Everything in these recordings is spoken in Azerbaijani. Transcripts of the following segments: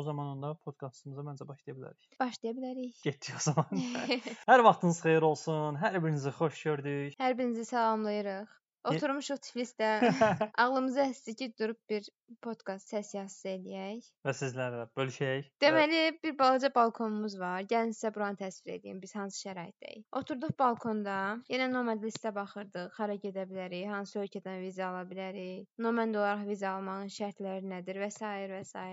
O zaman onda podkastımıza məncə başlaya bilərik. Başlaya bilərik. Getdik o zaman. Hər vaxtınız xeyir olsun. Hər birinizi xoş gördük. Hər birinizi salamlayırıq. Oturmuşuq Tiflisdə. Ağlımıza əsdi ki, durub bir podkast səs yazısı eləyək. Və sizlərlə bölüşək. Deməli, bir balaca balkonumuz var. Gəlin sizə buranı təsvir edeyim. Biz hansı şəraitdəyik? Oturduq balkonda. Yenə nomad listə baxırdıq. Hara gedə bilərik, hansı ölkədən viza ala bilərik, nomad olaraq viza almağın şərtləri nədir və s. və s.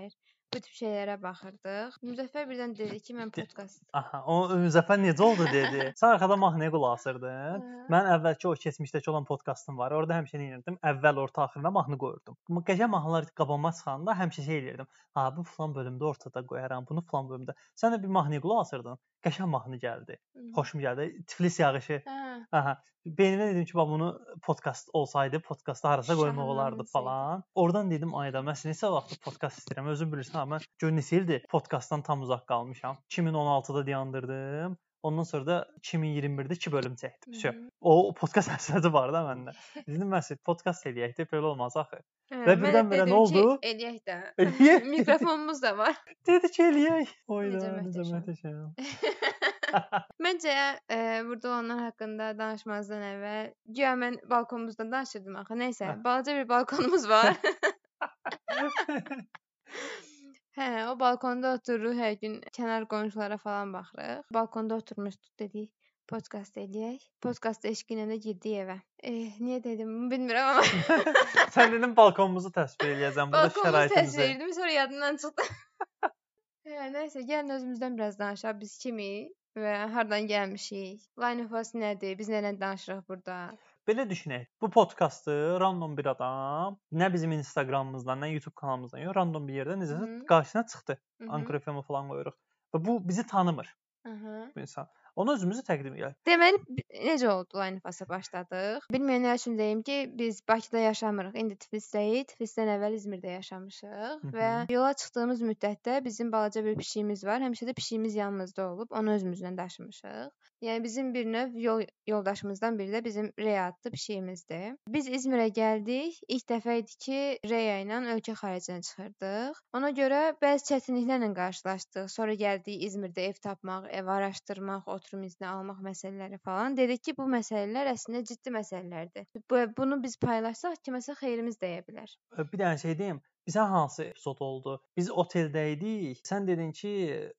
Bu tip şeylərə baxırdıq. Müzəffər birdən dedi ki, mən podkast. Aha, o Müzəffər necə oldu dedi. Sən arxada mahnıya qulaq asırdın. Mən əvvəlki o keçmişdəki olan podkastım var. Orada həmişə nə edirdim? Əvvəl, orta, axırına mahnı qoyurdum. Bu qəşəng mahnılar qabağıma çıxanda həmişə şey eləyirdim. Ha, bu falan bölümdə ortada qoyaram, bunu falan bölümdə. Sən də bir mahnıya qulaq asırdın. Qəşəng mahnı gəldi. Xoşum gəldi. Tiflis yağışı. Hə. Aha. Beynimə dedim ki, bax bunu podkast olsaydı, podkastda harasa qoymaq olardı Şahlanmasaydı. falan. Oradan dedim, ayda mən neçə vaxt podkast istəyirəm. Özün bilirsən, amma gör neçə ildir podkastdan tam uzaq qalmışam. 2016-da dayandırdım. Ondan sonra da 2021-də 2 bölüm çəkdim. Şö. O podkast həsrəti var da məndə. Dedim mən sizə podkast eləyək də belə olmaz axı. Hə, Və mən də birdən-birə nə dedim ki, oldu? Eləyək də. Eləyək. Mikrofonumuz da var. Dedi ki, eləyək. Oyda, Necə necə möhtəşəm. Məncə e, burada onlar haqqında danışmazdan əvvəl güya mən balkonumuzdan danışırdım axı. Nəysə, balaca bir balkonumuz var. Hə, o balkonda otururuq hər gün kənar qonşulara falan baxırıq. Balkonda oturmuşduq dedik podkast eləyək. Podkast eşqinə də girdik evə. Eh, niyə dedim bunu bilmirəm amma Sən dedin balkonumuzu təsvir eləyəcəm. Burada balkonumuzu şəraitimizi. təsvir etdim, sonra yadımdan çıxdı. hə, nəysə, gəlin özümüzdən biraz danışaq. Biz kimik və hardan gəlmişik? Line of us nədir? Biz nədən danışırıq burada? Belə düşünək. Bu podkastı random bir adam nə bizim Instagramımızdan, nə YouTube kanalımızdan, yox, random bir yerdən necəsə qarşısına çıxdı. Anchor FM-ə falan qoyuruq. Və bu bizi tanımır aha. bu insan. Ona özümüzü təqdim edək. Deməli necə oldu of Us-a başladıq? Bilməyənlər üçün deyim ki, biz Bakıda yaşamırıq. İndi Tiflisdəyik. Tiflisdən əvvəl İzmirdə yaşamışıq və Mhm. yola çıxdığımız müddətdə bizim balaca bir pişiyimiz var. Həmişə də pişiyimiz yanımızda olub. Onu özümüzlə daşımışıq. Yəni bizim bir növ yol yoldaşımızdan biri də bizim Reya adlı pişiyimizdir. Biz İzmirə gəldik. İlk dəfə idi ki, Reya ilə ölkə xaricinə çıxırdıq. Ona görə bəzi çətinliklərlə qarşılaşdıq. Sonra gəldik İzmirdə ev tapmaq, ev araşdırmaq, oturum izni almaq məsələləri falan. Dedik ki, bu məsələlər əslində ciddi məsələlərdir. Bu bunu biz paylaşsaq kiməsə xeyrimiz dəyə bilər. Bir dənə şey deyim. Bizə hansı epizod oldu? Biz oteldə idik. Sən dedin ki,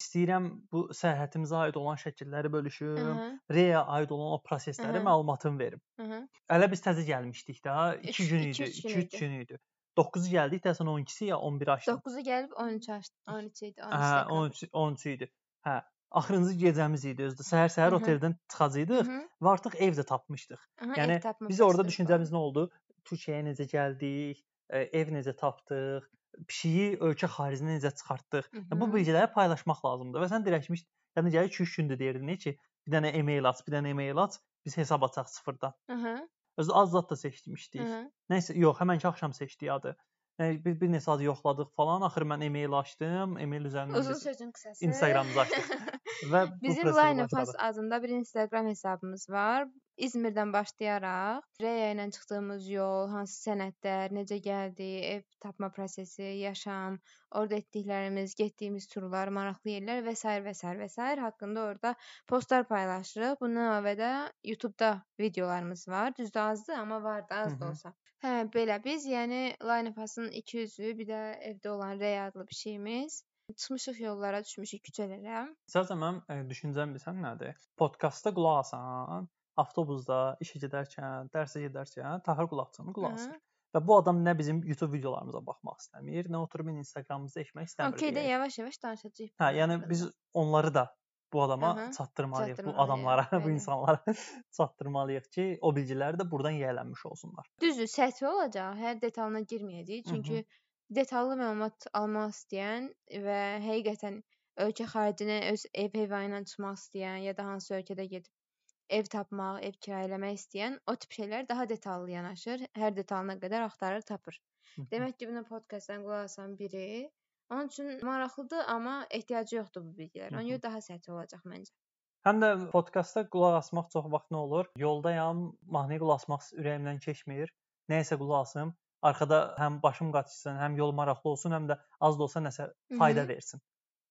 istəyirəm bu səyahətimizə aid olan şəkilləri bölüşüm, Aha, Reya aid olan o prosesləri Aha. məlumatımı verim. aha. Hələ biz təzə gəlmişdik də. Üç- 2 gün idi, üç gün 2-3 idi. gün idi. 9-u gəldik, dəsən 12-si ya 11 açdım. 9-u gəlib 13 açdı. 13 idi. 13 Hə, 13 13 idi. Hə, axırıncı gecəmiz idi özdə. Səhər-səhər Hı hı. oteldən çıxacaqdıq və artıq ev də tapmışdıq. Yəni biz orada düşüncəmiz nə oldu? Türkiyəyə necə gəldik, e, ev necə tapdıq, pişiyi ölkə xaricinə necə çıxartdıq. Yəni, bu bilgiləri paylaşmaq lazımdır. Və sən dirəkmiş, yəni gəlir 2-3 gündür deyirdin ki, bir dənə e-mail aç, bir dənə e-mail aç, biz hesab açaq sıfırdan. Aha, Özü az zad da seçmişdik. aha. Nəysə, yox, həmənki axşam seçdik adı. Yəni bir, bir neçə adı yoxladıq falan. Axır mən e-mail açdım, e-mail üzərindən Uzun sözün qısası. Instagramımızı açdıq. Və bu Bizim Line of Us adında bir Instagram hesabımız var. İzmirdən başlayaraq Reya ilə çıxdığımız yol, hansı sənədlər, necə gəldi, ev tapma prosesi, yaşam, orada etdiklərimiz, getdiyimiz turlar, maraqlı yerlər və s. və s. və s. haqqında orada postlar paylaşırıq. Bundan əlavə də YouTube-da videolarımız var. Düzdür azdır, amma var da az da olsa. Hə, belə biz, yəni Line of Us-ın iki üzvü, bir də evdə olan Reya adlı pişiyimiz. Çıxmışıq yollara, düşmüşük küçələrə. Səsən mənim e, düşüncəm bilsən nədir? Podkastda qulaq asan, avtobusda, işə gedərkən, dərsə gedərkən taxır qulaqçını qulaq asır. Və bu adam nə bizim YouTube videolarımıza baxmaq istəmir, nə oturub Instagramımızda eşmək istəmir. Okay də yavaş-yavaş danışacağıq. Hə, yəni biz onları da bu adama Aha, çatdırmalıyıq, bu çatdırmalıyıq, adamlara, bu bəli. insanlara çatdırmalıyıq ki, o bilgiləri də burdan yiyələnmiş olsunlar. Düzdür, səthi olacaq. Hər detalına girməyəcəyik. Hı hı. Çünki detallı məlumat almaq istəyən və həqiqətən ölkə xaricinə öz ev heyvanı ilə çıxmaq istəyən ya da hansı ölkədə gedib ev tapmaq, ev kirayə eləmək istəyən o tip şeylər daha detallı yanaşır. Hər detalına qədər axtarır, tapır. Demək ki, buna podkastdan qulaq asan biri onun üçün maraqlıdır, amma ehtiyacı yoxdur bu bilgilərə. Ona görə daha səthi olacaq məncə. Həm də podkastda qulaq asmaq çox vaxt nə olur? Yoldayam, mahnıya qulaq asmaq ürəyimdən keçmir. Nəyəsə qulaq asım, arxada həm başım qaçsın, həm yol maraqlı olsun, həm də az da olsa nəsə fayda versin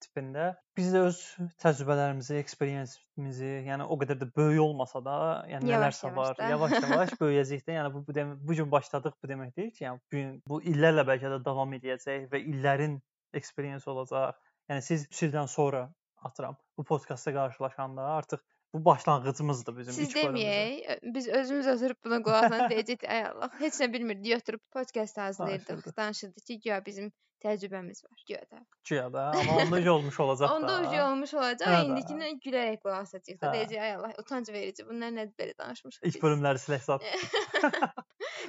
tipində. Biz də öz təcrübələrimizi, experience-imizi, yəni o qədər də böyük olmasa da, yəni nələrsə var, yavaş-yavaş böyüyəcək də. Yəni bu bu, dem bu gün başladıq bu demək deyil ki, yəni bu gün bu illərlə bəlkə də davam edəcək və illərin experience olacaq. Yəni siz 3 ildən sonra atıram bu podkastda qarşılaşanda artıq bu başlanğıcımızdır bizim Siz deməyək, biz özümüz oturub buna qulaq asaq deyəcəyik, ay Allah, heç nə bilmirdik, oturub podkast hazırlayırdıq, Danışırdıq. ki, güya bizim təcrübəmiz var, güya da. Güya da, amma onda ucu olmuş olacaq da. Onda ucu olmuş olacaq, Hə indikinə gülərək qulaq asacağıq da, deyəcək, ay Allah, utanc verici, bunlar nədir belə danışmışıq İlk bölümləri silək zat.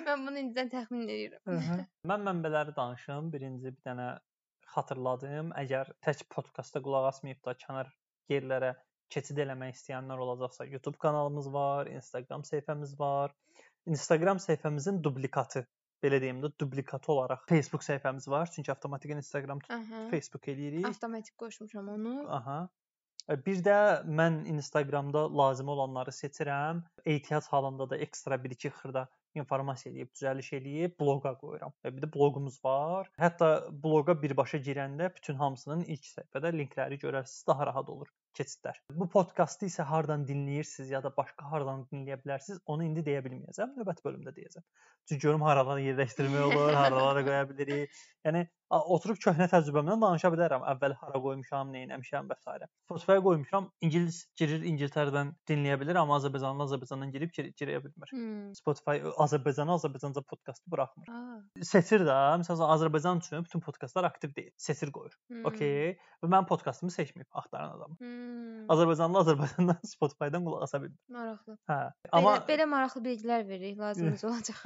Mən bunu indidən təxmin edirəm. Mən mənbələri danışım. Birinci bir dənə xatırladım. Əgər tək podkastda qulaq asmayıb da kənar yerlərə keçid eləmək istəyənlər olacaqsa, YouTube kanalımız var, Instagram səhifəmiz var. Instagram səhifəmizin dublikatı, belə deyim də, dublikatı olaraq Facebook səhifəmiz var. Çünki avtomatik Instagram Aha. Facebook eləyirik. Avtomatik qoşmuşam onu. Aha. E, Bir də mən Instagramda lazım olanları seçirəm. Ehtiyac halında da ekstra 1-2 xırda informasiya eləyib, düzəliş eləyib bloqa qoyuram. Və bir də bloqumuz var. Hətta bloqa birbaşa girəndə bütün hamısının ilk səhifədə linkləri görərsiniz, daha rahat olur keçidlər. Bu podkastı isə hardan dinləyirsiniz ya da başqa hardan dinləyə bilərsiniz, onu indi deyə bilməyəcəm. Növbəti bölümdə deyəcəm. Çünki görüm haralara yerləşdirmək olur, haralara qoya bilirik. Yəni a- oturub köhnə təcrübəmdən danışa bilərəm. Əvvəl hara qoymuşam, nə etmişəm və s. Spotify-a qoymuşam. İngilis girir, İngiltərədən dinləyə bilir, amma Azərbaycanlı Azərbaycandan girib gir girə bilmir. Hmm. Spotify Azərbaycanı Azərbaycanca podkastı buraxmır. Aa. Seçir də, məsələn Azərbaycan üçün bütün podkastlar aktiv deyil. Seçir qoyur. Hmm. Okay. Və mən podkastımı seçməyib axtaran adam. Hmm. Azərbaycanlı Azərbaycandan Spotify-dan qulaq asa bilmir. Maraqlı. Hə. Amma Amma belə, belə maraqlı bilgilər veririk, lazımımız olacaq.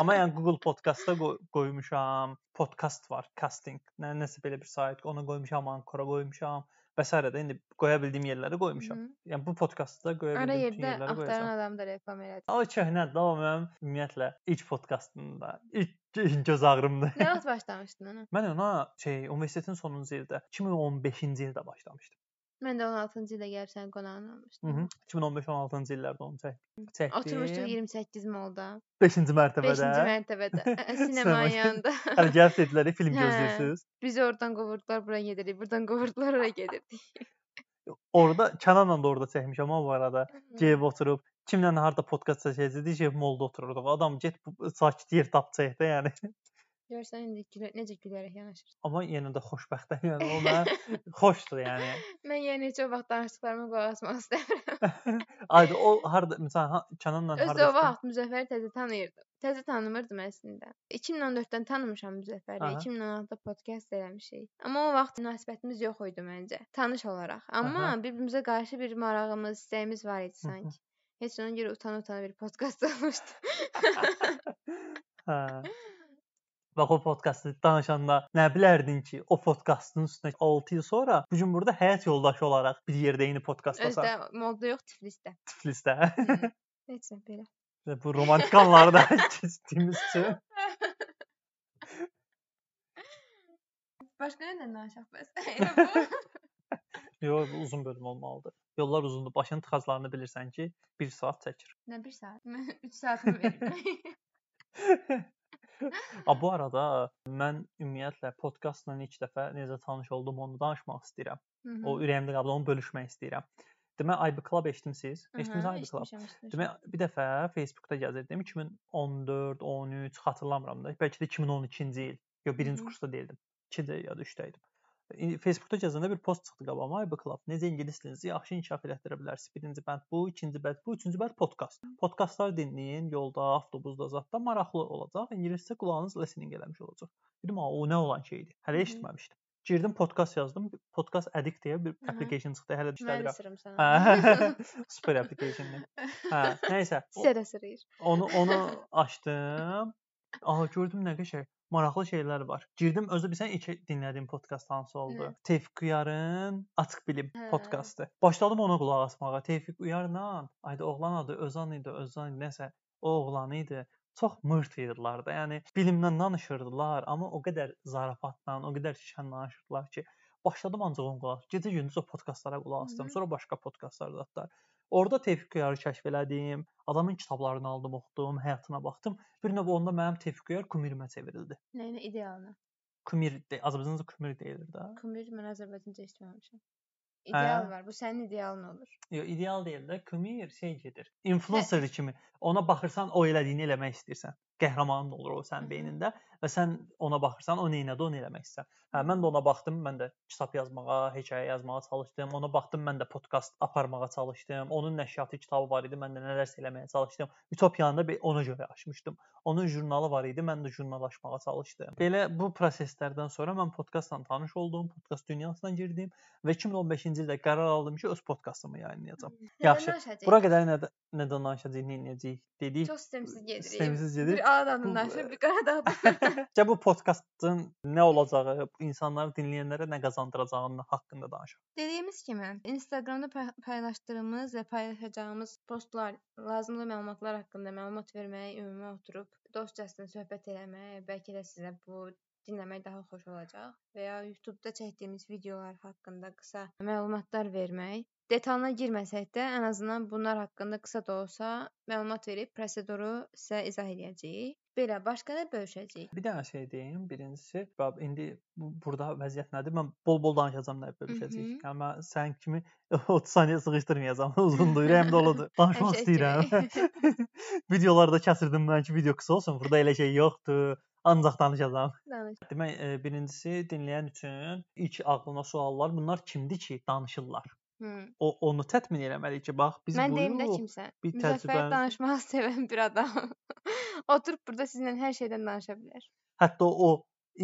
amma yəni Google Podkastda qoy, qoymuşam. Podkast var, casting. Nə nəsə belə bir sayt, ona qoymuşam, Ankara qoymuşam və s. də indi qoya bildiyim yerlərə qoymuşam. Mhm. Yəni bu podkastda qoya Ara bildiyim yerdə yerlərə axtaran qoyacağam. adam da reklam elədi. Köhnədir, amma mənim ümumiyyətlə ilk podkastımda, ilk göz ağrımdır. Nə vaxt başlamışdın ona? Mən ona şey universitetin sonuncu ildə 2015-ci ildə başlamışdım. Mən də 16-cı ildə gəlib sənin qonağın Hı olmuşdum. -hı. 2015-16-cı illərdə onu çək çəkdim. Oturmuşduq 28 molda. 5-ci mərtəbədə. 5-ci mərtəbədə. Sinemanın Sinema. yanında. Hələ gəlib dedilər, film gözləyirsiniz. Bizi oradan qovurdular, bura gedirik. Buradan qovurdular, ora gedirdik. Orada Kənanla da orada çəkmişəm amma bu arada. Gəlib oturub kimlə harda podkast çəkəcəkdik, gəlib molda otururduq. Adam get sakit yer tap çək də, yəni. Görsən indi gülə, necə gülərək yanaşır. Amma yenə də xoşbəxtəm, yəni o mənə xoşdur, yəni. Mən yəni heç o vaxt danışdıqlarıma qulaq asmaq istəmirəm. Ayda o harda məsələn Kənanla harda o vaxt Müzəffəri təzə tanıyırdım. Təzə tanımırdım əslində. 2014-dən tanımışam Müzəffəri. Aha. 2016-da podkast eləmişik. Amma o vaxt münasibətimiz yox idi məncə, tanış olaraq. Amma bir-birimizə qarşı bir marağımız, istəyimiz var idi sanki. Heç ona görə utana-utana bir podkast olmuşdu. Hə. Bax o podkastı danışanda nə bilərdin ki, o podkastın üstünə 6 il sonra bu gün burada həyat yoldaşı olaraq bir yerdə eyni podkastdasan. Özdə molda yox, Tiflisdə. Tiflisdə. Nə belə. Və bu romantik anlarda keçdiyimiz üçün Başqa nədən danışaq bəs? Elə bu. yox, bu uzun bölüm olmalıdır. Yollar uzundur. Başının tıxaclarını bilirsən ki, 1 saat çəkir. Nə 1 saat? Mən 3 saatımı verirəm. A bu arada mən ümumiyyətlə podkastla ilk dəfə necə tanış oldum onu danışmaq istəyirəm. Hı O hı. ürəyimdə qaldı, onu bölüşmək istəyirəm. Demək IB Club eşitmisiniz? Eşitmisiniz IB Club? Demək bir dəfə Facebookda gəzirdim 2014, 13 xatırlamıram da. Bəlkə də 2012-ci il. Yox, 1-ci Hı hı. kursda deyildim. 2-də ya da 3də idim. Facebookda gəzəndə bir post çıxdı qabağıma. IB Club necə ingilis dilinizi yaxşı inkişaf elətdirə bilərsiniz? Birinci bənd bu, ikinci bənd bu, üçüncü bənd podkast. Podkastlar dinləyin, yolda, avtobusda, zətdə maraqlı olacaq. İngiliscə qulağınız listening eləmiş olacaq. Dedim, "A, o nə olan şeydir?" Hələ eşitməmişdim. Girdim podkast yazdım. Podkast Addict deyə bir application çıxdı. Hələ işlədirəm. Hə. Super applicationdır. Hə, nəysə. sırayır. Onu onu açdım. Aha gördüm nə qəşəng. Maraqlı şeylər var. Girdim özü bilsən ilk dinlədiyim podkast hansı oldu? Nə? Tevfik Uyarın Açıq Bilim Hə. podkastı. Başladım ona qulaq asmağa. Tevfik Uyarla, ayda oğlan adı Özan idi, Özan nəsə o oğlan idi. Çox mırt idilər də. Yəni bilimdən danışırdılar, amma o qədər zarafatla, o qədər şən danışırdılar ki, başladım ancaq ona qulaq. Gecə-gündüz o podkastlara qulaq asdım. Hı -hı. Sonra başqa podkastlar da da. Orda Tevfik Qıyarı kəşf elədim. Adamın kitablarını aldım, oxudum, həyatına baxdım. Bir növ onda mənim Tevfik Qıyar kumirimə çevrildi. Nəyinə idealına? Kumir, Azərbaycanca kumir deyilir də. Kumir mən Azərbaycanca eşitməmişəm. İdeal var. Bu sənin idealın olur. Yox, ideal deyil də. Kumir şey gedir. Influencer kimi. Ona baxırsan, o elədiyini eləmək istəyirsən. Qəhrəmanın olur o sənin beynində və sən ona baxırsan, o nə etdi, onu eləmək istəyirsən. Hə, mən də ona baxdım, mən də kitab yazmağa, hekayə yazmağa çalışdım. Ona baxdım, mən də podkast aparmağa çalışdım. Onun nəşriyyatı kitabı var idi, mən də nələrsə eləməyə çalışdım. Utopiyanı da ona görə açmışdım. Onun jurnalı var idi, mən də jurnallaşmağa çalışdım. Belə bu proseslərdən sonra mən podkastla tanış oldum, podkast dünyasına girdim və 2015-ci ildə qərar aldım ki, öz podkastımı yayınlayacağam. Yaxşı. Bura qədər nə nədən danışacağıq, nə edəcəyik dedik. Çox sistemsiz gedirik. Sistemsiz gedir. Bir Ağdamdan danışır, bir Qaradağdan. Cə bu podkastın nə olacağı, insanları dinləyənlərə nə qazandıracağının haqqında danışaq. Dediyimiz kimi, Instagramda paylaşdığımız və paylaşacağımız postlar, lazımlı məlumatlar haqqında məlumat verməyə, ümumi oturub dostcasına söhbət eləmək, bəlkə də sizə bu dinləmək daha xoş olacaq və ya YouTube-da çəkdiyimiz videolar haqqında qısa məlumatlar vermək Detalına girməsək də, ən azından bunlar haqqında qısa da olsa məlumat verib proseduru sizə izah edəcəyik. Belə, başqa da bölüşəcəyik. Bir dənə şey deyim. Birincisi, bax indi bu, burada vəziyyət nədir? Mən bol-bol danışacağam nə bölüşəcəyik. Yəni mən sən kimi 30 saniyə sıxışdırmayacağam. Uzundur, ürəyim doludur. Danışmaq istəyirəm. Videolarda kəsirdim mən ki, video qısa olsun. Burada elə şey yoxdur. Ancaq danışacağam. Danış. Demək, e, birincisi dinləyən üçün ilk ağlına suallar bunlar kimdir ki, danışırlar? Hmm. O onu təmin eləməliyik ki, bax biz Mən deyim də kimsə. bir təcrübəmiz danışmağı sevən bir adam. Oturub burada sizinlə hər şeydən danışa bilər. hətta o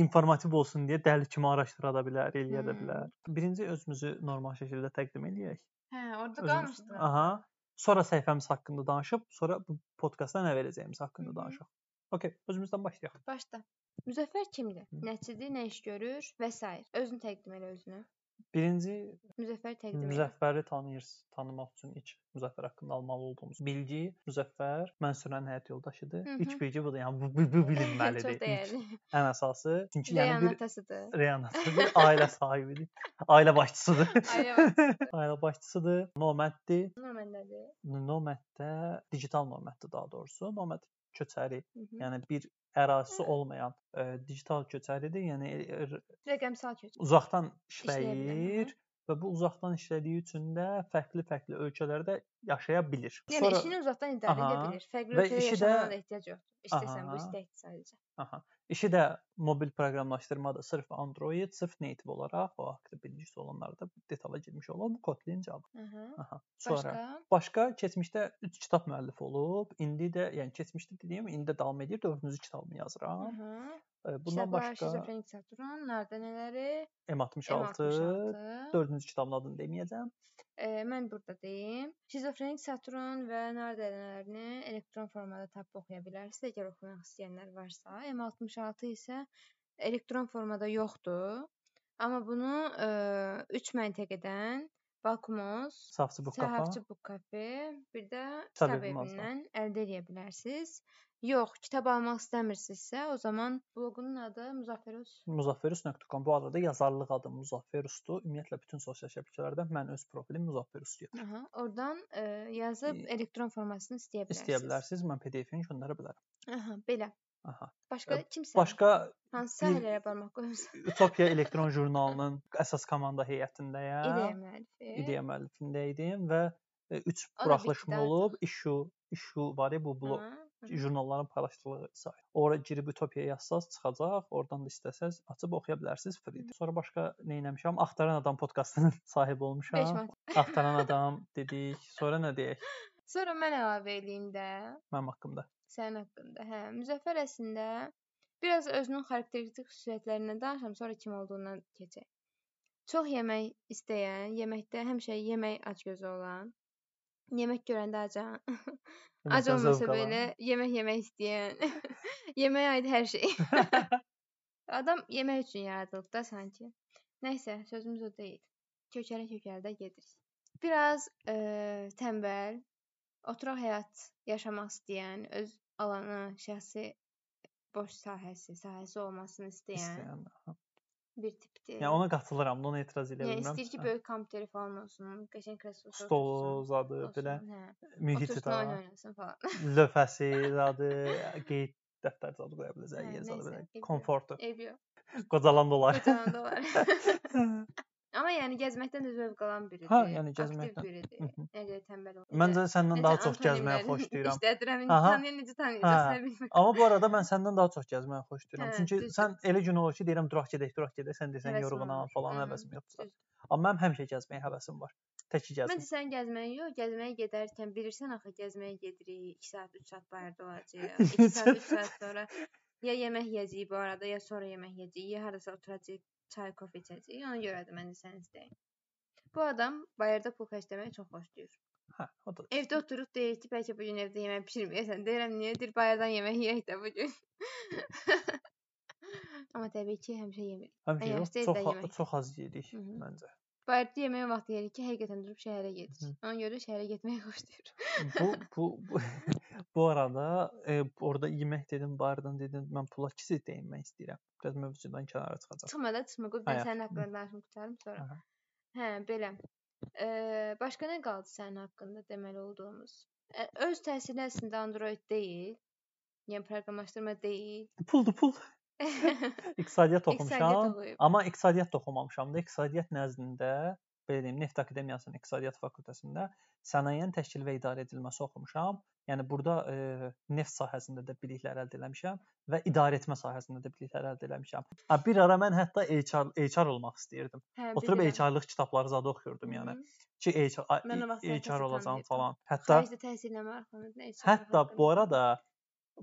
informativ olsun deyə dəli kimi araşdıra da bilər, eləyə də Hmm. bilər. Birinci özümüzü normal şəkildə təqdim eləyək. Hə, orada Özümüz. qalmışdın. Aha. Sonra səhifəmiz haqqında danışıb, sonra bu podkastda nə verəcəyimiz haqqında danışaq. Okay, özümüzdən başlayaq. Başda. Müzəffər kimdir? Nəçidir, nə iş görür və s. Özünü təqdim elə özünü. Birinci Müzəffər təqdim. Müzəffəri tanıyırsınız. Tanımaq üçün ilk Müzəffər haqqında almalı olduğumuz bilgi Müzəffər Mənsurun həyat yoldaşıdır. Hı İlk hı. bilgi budur. Yəni bu, bu, bu bilinməlidir. Çox İlk, dəyərli. ən əsası. Çünki yəni bir atasıdır. Rihanna ailə sahibidir. Ailə başçısıdır. Ailə başçısı. ailə başçısıdır. Noməddir. Nomadədir. Noməddə digital noməddir daha doğrusu. Noməd köçəri, Hı -hı. yəni bir ərazisi olmayan e, digital köçəridir. Yəni Rəqəmsal köç. uzaqdan işləyir və bu uzaqdan işlədiyi üçün də fərqli-fərqli ölkələrdə yaşaya bilir. Yəni işini uzaqdan idarə edə Aha. bilir. Fərqli ölkədə işi də- yaşamağına da ehtiyac yoxdur. İstəsən bu Aha. istəkdir sadəcə. Aha. İşi də mobil proqramlaşdırmada sırf Android, sırf native olaraq o haqqda bilgisi olanlar da detala girmiş olur. Bu Kotlin Java. Aha. Aha. Sonra Başqa? başqa keçmişdə 3 kitab müəllifi olub. İndi də, yəni keçmişdə dediyim, indi də davam edir. 4-cü kitabımı yazıram. Aha. E, Bundan Kitablar başqa Şizofrenik Satürn, Narda nələri? M66, M66. 4-cü kitabın adını deməyəcəm. E, mən burada deyim. Şizofrenik Satürn və Narda nələrini elektron formada tapıb oxuya bilərsiniz əgər oxumaq istəyənlər varsa. M66 isə elektron formada yoxdur. Amma bunu 3 məntəqədən Bakumos, Safçı bu kafa. Səhafçı Book Cafe, bir də Kitab evindən əldə edə bilərsiniz. Yox, kitab almaq istəmirsinizsə, o zaman bloqunun adı Muzafferus. Muzafferus.com bu arada yazarlıq adım Muzafferusdur. Ümumiyyətlə bütün sosial şəbəkələrdə mən öz profilim Muzafferus deyir. Aha, oradan ə, yazıb E, elektron formasını istəyə bilərsiniz. İstəyə bilərsiniz, mən PDF-ini göndərə bilərəm. Aha, belə. Aha. Başqa E, kimsə Başqa hansı sahələrə barmaq qoyursan? Utopiya elektron jurnalının əsas komanda heyətindəyəm. İdeya müəllifi. İdeya müəllifində idim və 3 O da buraxılışım olub. Issue, issue var ya bu blog aha. Jurnalların paylaşdığı sayt. Ora girib Utopiya yazsaz çıxacaq. Oradan da istəsəz açıb oxuya bilərsiniz free. Sonra başqa nə etmişəm? Axtaran adam podkastının sahibi olmuşam. Axtaran adam dedik. Sonra nə deyək? Sonra mən əlavə eləyim də Mənim haqqımda. sənin haqqında. Hə, Müzəffər əslində biraz özünün xarakteristik xüsusiyyətlərindən danışam, sonra kim olduğundan keçək. Çox yemək istəyən, yeməkdə həmişə yemək acgözü olan, yemək görəndə acan, ac Yeməkdən olmasa zövq alan. belə yemək yemək istəyən, yeməyə aid hər şey. Adam yemək üçün yaradılıb da sanki. Nəysə, sözümüz o deyil. Kökələ-kökələ də gedirik. Biraz ə, tənbəl, oturaq həyat yaşamaq istəyən, öz alanı, şəxsi boş sahəsi, sahəsi olmasını istəyən, İstəyən. Bir tipdir. Yəni ona qatılıram, ona etiraz edə Yəni bilmirəm. istəyir ki, böyük kompüteri falan olsun, qəşəng kreslosu stolu zadı belə mühiti də, oynasın falan. lövhəsi zadı, qeyd dəftər zadı qoya biləcək, yer zadı belə komfortu. Eybi yox. Qocalan da olar. Qocalan da olar. Amma yəni gəzməkdən də zövq alan biridir. Hə, yəni aktiv gəzməkdən. biridir. Hı -hı. Nə qədər tənbəl olur. Məncə səndən daha çox gəzməyi xoşlayıram. İşlədirəm, Aha. tanıyan necə bilmirəm. Amma bu arada mən səndən daha çox gəzməyi xoşlayıram. Çünki düzdür. sən elə gün olur ki, deyirəm duraq gedək, duraq gedək, sən desən yorğunam falan, həvəsim yoxdur. Amma mənim həmişə gəzməyə həvəsim var. Tək ki gəzmə. Məncə sən gəzməyə yox, gəzməyə gedərkən bilirsən axı gəzməyə gedirik, 2 saat, 3 saat bayırda olacağıq. 2 saat, 3 saat sonra ya yemək yeyəcəyik bu arada, ya sonra yemək yeyəcəyik, ya harasa oturacağıq, çay, kofe içəcəyik. Ona görədir məncə sən istəyin. Bu adam bayırda pul xərcləməyi çox xoşlayır. Hə, o da. Evdə oturub deyir ki, bəlkə bu gün evdə yemək bişirməyəsən. Deyirəm, niyə? Deyir, bayırdan yemək yeyək də bu gün. Amma təbii ki, həmişə yemirik. Həmişə Əgər yox, istəyir çox də ha- yemək. çox az yedik Hı -hı. məncə. Bayırda yemək vaxtı yeyirik ki, həqiqətən durub şəhərə gedirik. Hı. Ona görə şəhərə getməyi xoşlayır. Bu bu bu, bu arada e, orada yemək dedim, bayırdan dedim, mən pula kiçik değinmək istəyirəm. Biraz mövzudan kənara çıxacağam. Çıxma da, çıxma. Qoy mən sənin haqqında danışım qurtarım sonra. Aha. Hə, belə. Eee, başqa nə qaldı sənin haqqında deməli olduğumuz? Ə, öz təsiri əslində Android deyil. Yəni proqramlaşdırma deyil. Puldur, pul. İqtisadiyyat oxumuşam, amma iqtisadiyyat oxumamışam da. İqtisadiyyat nəzdində, belə deyim, Neft Akademiyasının İqtisadiyyat fakültəsində sənayenin təşkil və idarə edilməsi oxumuşam. Yəni burada e, neft sahəsində də biliklər əldə etmişəm və idarə etmə sahəsində də biliklər əldə etmişəm. Bir ara mən hətta HR HR olmaq istəyirdim. Hə, Oturub. HR-lıq kitabları zad oxuyurdum yəni. Ki HR, Mən HR olacağam falan. Hətta Xaricdə maraqlanırdı. nə isə Hətta bu arada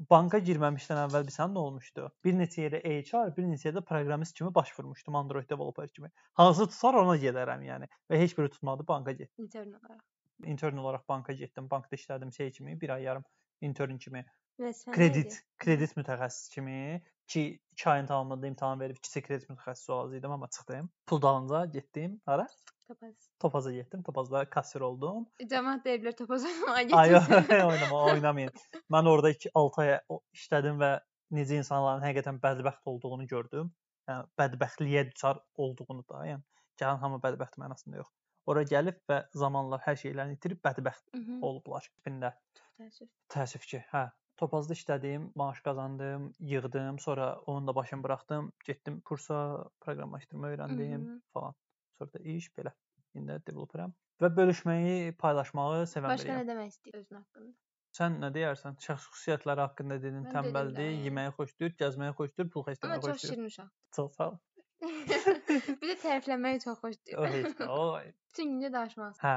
banka girməmişdən əvvəl bilirsən nə olmuşdu? Bir neçə yerə HR, bir neçə yerdə proqramist kimi baş vurmuşdum, Android developer kimi. Hansı tutar ona gedərəm yəni. Və heç biri tutmadı, banka getdim. intern olaraq. Intern olaraq banka getdim. Bankda işlədim şey kimi, 1 ay yarım intern kimi, nə kredit, idi? kredit mütəxəssisi kimi ki 2 ayın tamamında imtahan verib kiçik kredit mütəxəssisi olacaqdım, amma çıxdım. Pul dalınca getdim. Hara? Topaz. Topaza getdim. Topazda kassir oldum. Cəmaət deyiblər topaz oynamağa Ay getmisən. oynama, oynamayın. Mən orada 2 6 ay işlədim və necə insanların həqiqətən bədbəxt olduğunu gördüm. Yəni bədbəxtliyə düçar olduğunu da, yəni gələn hamı bədbəxt mənasında yox. Ora gəlib və zamanla hər şeylərini itirib bədbəxt olublar tipində. Təəssüf. Təəssüf ki, hə. Topazda işlədim, maaş qazandım, yığdım, sonra onun da başını buraxdım, getdim kursa, proqramlaşdırma öyrəndim Mhm. falan. Sonra da iş belə. İndi developeram və bölüşməyi, paylaşmağı sevən Başqa biriyəm. nə demək istəyirsən özün haqqında? Sən nə deyərsən? Şəxsi xüsusiyyətləri haqqında dedin, tənbəldir, yeməyi xoşlayır, gəzməyi xoşlayır, pul Amma xərcləməyi çox xoşlayır. şirin uşaq. Çox sağ ol. bir də tərifləməyi çox O xoşlayır. heç. O Bütün gün də danışmaz. hə,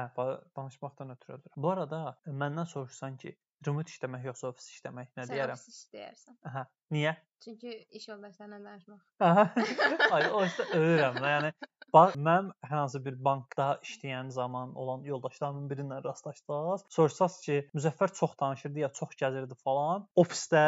danışmaqdan ötürü ölürəm. Bu arada məndən soruşsan ki, remote işləmək yoxsa ofis işləmək, nə Sən deyərəm? ofis işləyərsən. Aha. Niyə? Çünki iş yoldaşlarla danışmaq. Aha. Ay, o işte ölürəm də. Yəni bax mən hər hansı bir bankda işləyən zaman olan yoldaşlarımın birindən rastlaşsaz, soruşsaz ki, Müzəffər çox danışırdı ya, çox gəzirdi falan. Ofisdə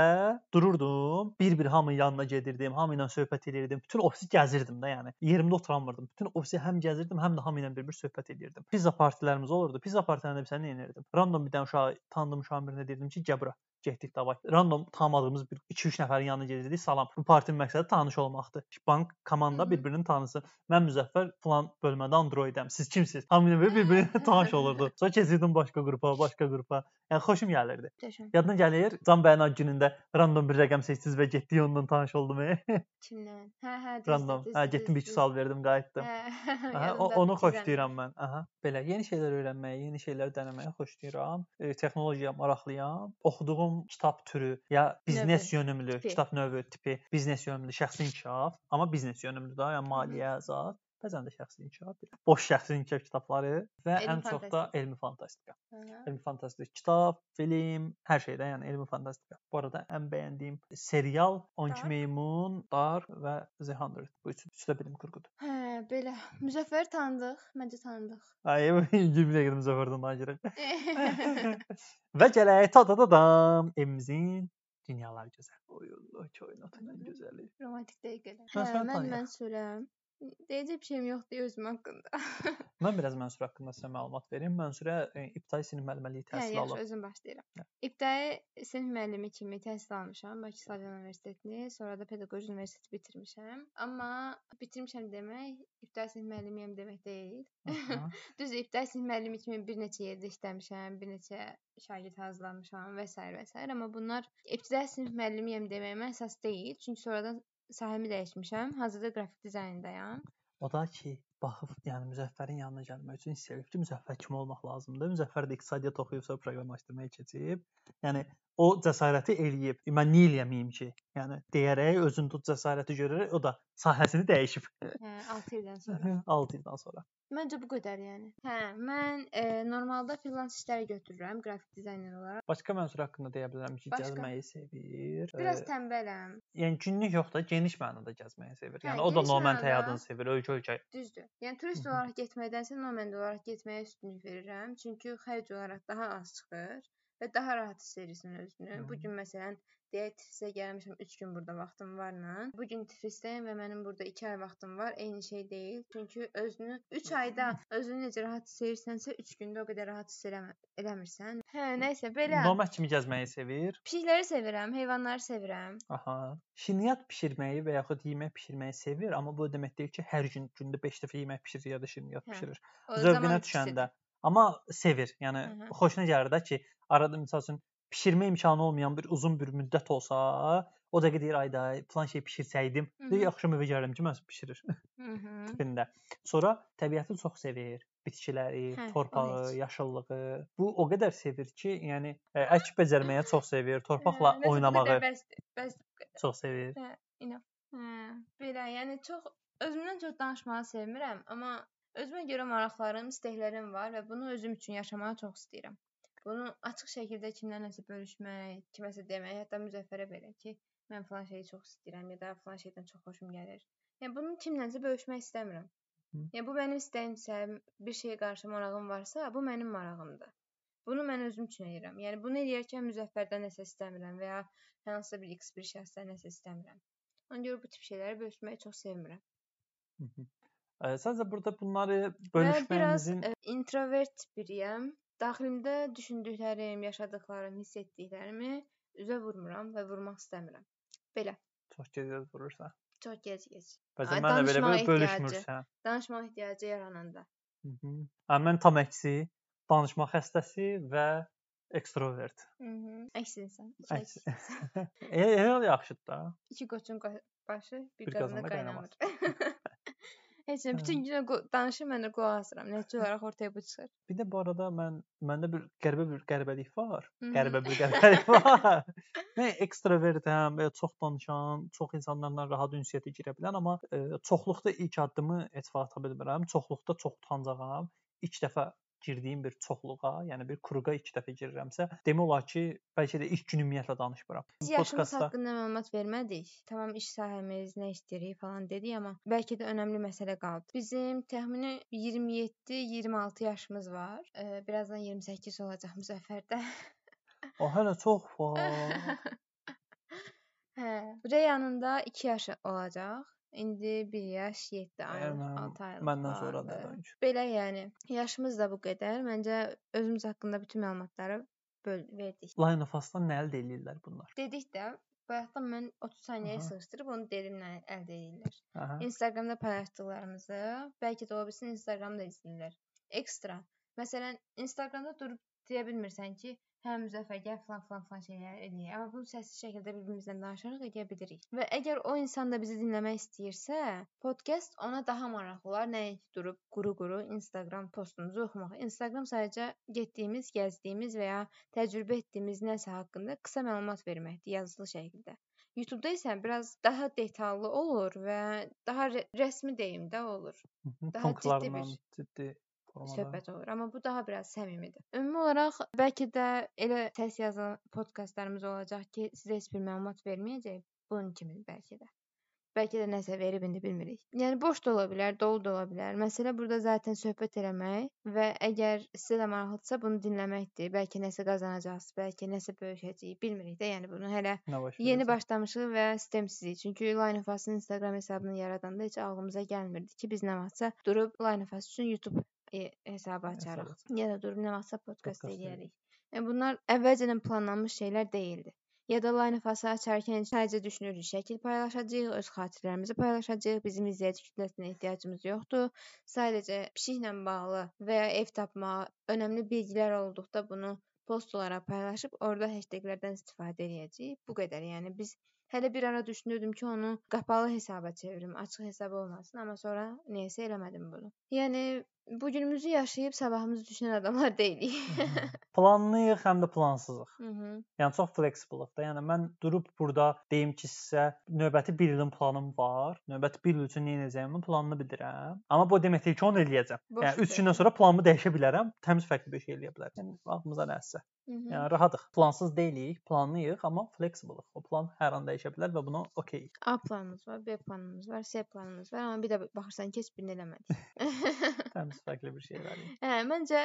dururdum, bir-bir hamının yanına gedirdim, hamı ilə söhbət edirdim. Bütün ofisi gəzirdim də, yəni. Yerimdə oturamırdım. Bütün ofisi həm gəzirdim, həm də hamı ilə bir-bir söhbət edirdim. Pizza partilərimiz olurdu. Pizza partilərində bilsən nə edirdim? Random bir dənə uşağı, tanıdığım uşağın birinə deyirdim ki, gəl bura. Getdik davay. Random tanımadığımız bir 2-3 nəfərin yanına gedirdik. Salam. Bu partinin məqsədi tanış olmaqdır. Bank komanda bir-birini tanısın. Mən Müzəffər falan bölmədə Androidəm. Siz kimsiz? Hamı ilə bir-birinə tanış olurdu. Sonra keçirdim başqa qrupa, başqa qrupa. Yəni xoşum gəlirdi. Yadına gəlir? Can bəyin günündə random bir rəqəm seçdiniz və getdik onunla tanış oldum. Kimlə? Hə, hə, random. Hə, getdim 2 düzdür. sual verdim, qayıtdım. Hə, onu xoşlayıram mən. Aha, belə yeni şeylər öyrənməyi, yeni şeylər deneməyi xoşlayıram. E, texnologiyaya maraqlıyam. Oxuduğum kitab türü ya biznes Növü, yönümlü, tipi. kitab növü tipi, biznes yönümlü, şəxsi inkişaf, amma biznes yönümlü də, yəni maliyyə, zat, bəzən də şəxsi inkişaf, boş şəxsi inkişaf kitabları və Elmi ən çox da elmi fantastika. Aha. Elmi fantastik kitab, film, hər şeydə, yəni elmi fantastika. Bu arada ən bəyəndiyim serial 12 Dark. Meymun, Dark və The 100. Bu üçü, üçü də bilim kurgudur. Hə, belə. Müzəffər tanıdıq, məncə tanıdıq. Ay, 20 dəqiqə müzəffərdən danışırıq. Və gələk ta ta ta dam evimizin dünyalar gözəl. Oy Allah, kainatın ən gözəli. Romantik dəqiqələr. Hə, mən mən sürəm. Deyəcək bir şeyim yoxdur özüm haqqında. Mən biraz mənsur haqqında sizə məlumat verim. Mənsurə e, ibtidai sinif müəllimliyi Hə, təhsili yaxşı, alıb. özüm başlayıram. Hə. İbtidai sinif müəllimi kimi təhsil almışam Bakı Stadion Universitetini, sonra da Pedaqoji Universiteti bitirmişəm. Amma bitirmişəm demək ibtidai sinif müəllimiyəm demək deyil. Düzdür, ibtidai sinif müəllimi kimi bir neçə yerdə işləmişəm, bir neçə şagird hazırlamışam və s. və s. amma bunlar ibtidai sinif müəllimiyəm deməyimə əsas deyil. Çünki sonradan sahəmi dəyişmişəm. Hazırda qrafik dizaynındayam. O da ki, baxıb, yəni Müzəffərin yanına gəlmək üçün hiss eləyib ki, Müzəffər kim olmaq lazımdır. Müzəffər də iqtisadiyyat oxuyub sonra proqramlaşdırmaya keçib. Yəni o cəsarəti eləyib. Mən niyə eləməyim ki? Yəni deyərək özün tut cəsarəti görərək o da sahəsini dəyişib. Hə, 6 ildən sonra. 6 ildən sonra. Məncə bu qədər yəni. Hə, mən e, normalda freelance işlər götürürəm qrafik dizayner olaraq. Başqa mənsur haqqında deyə bilərəm ki, Başqa? gəzməyi sevir. Biraz Ə, tənbələm. yəni günlük yox da geniş mənada gəzməyi sevir. Hə, Yəni o da mənada- həyatını sevir, ölkə-ölkə. Düzdür. Yəni turist Hı hı. olaraq getməkdənsə nomad olaraq getməyə üstünlük verirəm. Çünki xərc olaraq daha az çıxır və daha rahat hiss edirsən özünü. Hı. Bu gün məsələn deyək Tiflisə gəlmişəm 3 gün burada vaxtım varla. Bu gün Tiflisdəyəm və mənim burada 2 ay vaxtım var. Eyni şey deyil. Çünki özünü 3 ayda özünü necə rahat hiss edirsənsə 3 gündə o qədər rahat hiss eləmə, eləmirsən. Hə, nəysə belə. Nomad kimi gəzməyi sevir. Pişikləri sevirəm, heyvanları sevirəm. Aha. Şirniyyat bişirməyi və yaxud yemək bişirməyi sevir, amma bu demək deyil ki, hər gün gündə 5 dəfə yemək bişirir ya da şirniyyat Hə, bişirir. O Zövqünə düşəndə. Amma sevir. Yəni Hı hı. xoşuna gəlir də ki, arada məsəl üçün bişirmə imkanı olmayan bir uzun bir müddət olsa, o dəqiqə deyir ayda plan şey bişirsəydim, deyir axşam evə gəlirəm ki, məhz bişirir tipində. Sonra təbiəti çox sevir, bitkiləri, Hə, torpağı, heç. yaşıllığı. Bu o qədər sevir ki, yəni ə, əkib becərməyə çox sevir, torpaqla Hə, nəsə bu oynamağı bu qədər. çox sevir. Hə, inan. Hə, belə, yəni çox özümdən çox danışmağı sevmirəm, amma özümə görə maraqlarım, istəklərim var və bunu özüm üçün yaşamağı çox istəyirəm. Bunu açıq şəkildə kimlə nəsə bölüşmək, kiməsə demək, hətta Müzəffərə belə ki, mən falan şeyi çox istəyirəm ya da falan şeydən çox xoşum gəlir. Yəni bunu kimlənsə bölüşmək istəmirəm. Hı. Yəni bu mənim istəyimsə, bir şeyə qarşı marağım varsa, bu mənim marağımdır. Bunu mən özüm üçün edirəm. Yəni bunu edərkən Müzəffərdən nəsə istəmirəm və ya hansısa bir X bir şəxsdən nəsə istəmirəm. Ona görə bu tip şeyləri bölüşməyi çox sevmirəm. Hı -hı. Ə, Sadəcə burada bunları Və biraz bölüşməyimizin e, introvert biriyəm. Daxilimdə düşündüklərim, yaşadıklarım, hiss etdiklərimi üzə vurmuram və vurmaq istəmirəm. Belə. çox gec vurursa. Çox gec-gec. Bəzən Ay, mən də belə ehtiyacı. bölüşmürsən. Danışmaq ehtiyacı yarananda. Hı -hı. Hə, mən tam əksi, danışma xəstəsi və ekstrovert. Mhm. Əks insan. Əks. E, elə yaxşıdır da. İki qoçun qo- başı bir, Bir qazanda qaynamır. Heç nə, bütün gün danışır, mən də qulaq asıram. Nəticə olaraq ortaya bu çıxır. Bir də bu arada mən məndə bir qəribə bir qəribəlik var. Qəribə bir qəribəlik var. Mən ekstrovertəm və çox danışan, çox insanlarla rahat ünsiyyətə girə bilən, amma e, çoxluqda ilk addımı heç vaxt ata bilmirəm. Çoxluqda çox utancağam. İlk dəfə girdiyim bir çoxluğa, yəni bir kruqa ilk dəfə girirəmsə, demək olar ki, bəlkə də ilk gün ümumiyyətlə danışmıram. Biz yaşımız haqqında məlumat vermədik. Tamam iş sahəmiz, nə işləyirik falan dedik, amma bəlkə də önəmli məsələ qaldı. Bizim təxmini 27-26 yaşımız var. Ee, birazdan 28 olacaq Müzəffərdə. O hələ çox var. hə, Reyanın da 2 yaşı olacaq. İndi 1 yaş 7 ay, Mənim- 6 aylıq. Məndən sonra vardı. da önce. Belə yəni, yaşımız da bu qədər. Məncə özümüz haqqında bütün məlumatları verdik. Line of Us-dan nə əldə edirlər bunlar? Dedik də, bayaqdan mən 30 saniyəyə sığışdırıb onu dedim nə əldə edirlər. Aha. Instagramda paylaşdıqlarımızı, bəlkə də ola bilsin Instagramda izləyirlər. Ekstra. Məsələn, Instagramda durub deyə bilmirsən ki, hə Müzəffər gəl falan falan falan şeylər edək. Amma bunu səssiz şəkildə bir-birimizlə danışaraq edə bilirik. Və əgər o insan da bizi dinləmək istəyirsə, podkast ona daha maraqlı olar. Nəinki durub quru-quru Instagram postumuzu oxumaq. Instagram sadəcə getdiyimiz, gəzdiyimiz və ya təcrübə etdiyimiz nəsə haqqında qısa məlumat verməkdir yazılı şəkildə. YouTube-da isə biraz daha detallı olur və daha rə- rəsmi deyim də olur. Daha ciddi bir ciddi formada. söhbət olur. Amma bu daha biraz səmimidir. Ümumi olaraq bəlkə də elə səs yazan podkastlarımız olacaq ki, sizə heç bir məlumat verməyəcək. Bunun kimi bəlkə də. Bəlkə də nəsə verib indi bilmirik. Yəni boş da ola bilər, dolu da ola bilər. Məsələ burada zaten söhbət eləmək və əgər sizə də maraqlıdırsa bunu dinləməkdir. Bəlkə nəsə qazanacaqsınız, bəlkə nəsə böyüyəcəyik, bilmirik də. Yəni bunu hələ yeni başlamışıq və sistemsizik. Çünki Line of Us-ın Instagram hesabını yaradanda heç ağlımıza gəlmirdi ki, biz nə vaxtsa durub Line of Us üçün YouTube e hesabı açarıq. Ya da durub nə vaxtsa podkast eləyərik. Yəni bunlar əvvəlcədən planlanmış şeylər deyildi ya da Line of Us-ı açarkən sadəcə düşünürük, şəkil paylaşacağıq, öz xatirələrimizi paylaşacağıq, bizim izləyici kütləsinə ehtiyacımız yoxdur. Sadəcə pişiklə bağlı və ya ev tapmaq, önəmli bilgilər olduqda bunu post olaraq paylaşıb orada hashtaglərdən istifadə edəcəyik. Bu qədər. Yəni biz hələ bir ara düşünürdüm ki, onu qapalı hesaba çevirim, açıq hesab olmasın, amma sonra niyəsə eləmədim bunu. Yəni bu günümüzü yaşayıb sabahımızı düşünən adamlar deyilik. Planlıyıq, həm də plansızıq. Hı -hı. Yəni çox flexibilik da. Yəni mən durub burada deyim ki, sizə növbəti 1 ilin planım var. Növbəti 1 il üçün nə edəcəyimin planını bilirəm. Amma bu demək deyil ki, onu eləyəcəm. Boş yəni 3 söz. gündən sonra planımı dəyişə bilərəm. Təmiz fərqli bir şey eləyə bilərəm. Yəni vaxtımıza nəsə. Yəni rahatıq. Plansız deyilik, planlıyıq, amma flexibilik. O plan hər an dəyişə bilər və buna okey. A planımız var, B planımız var, C planımız var, amma bir də baxırsan ki, heç birini eləmədik. Təmiz fərqli bir şey elədik. Hə, məncə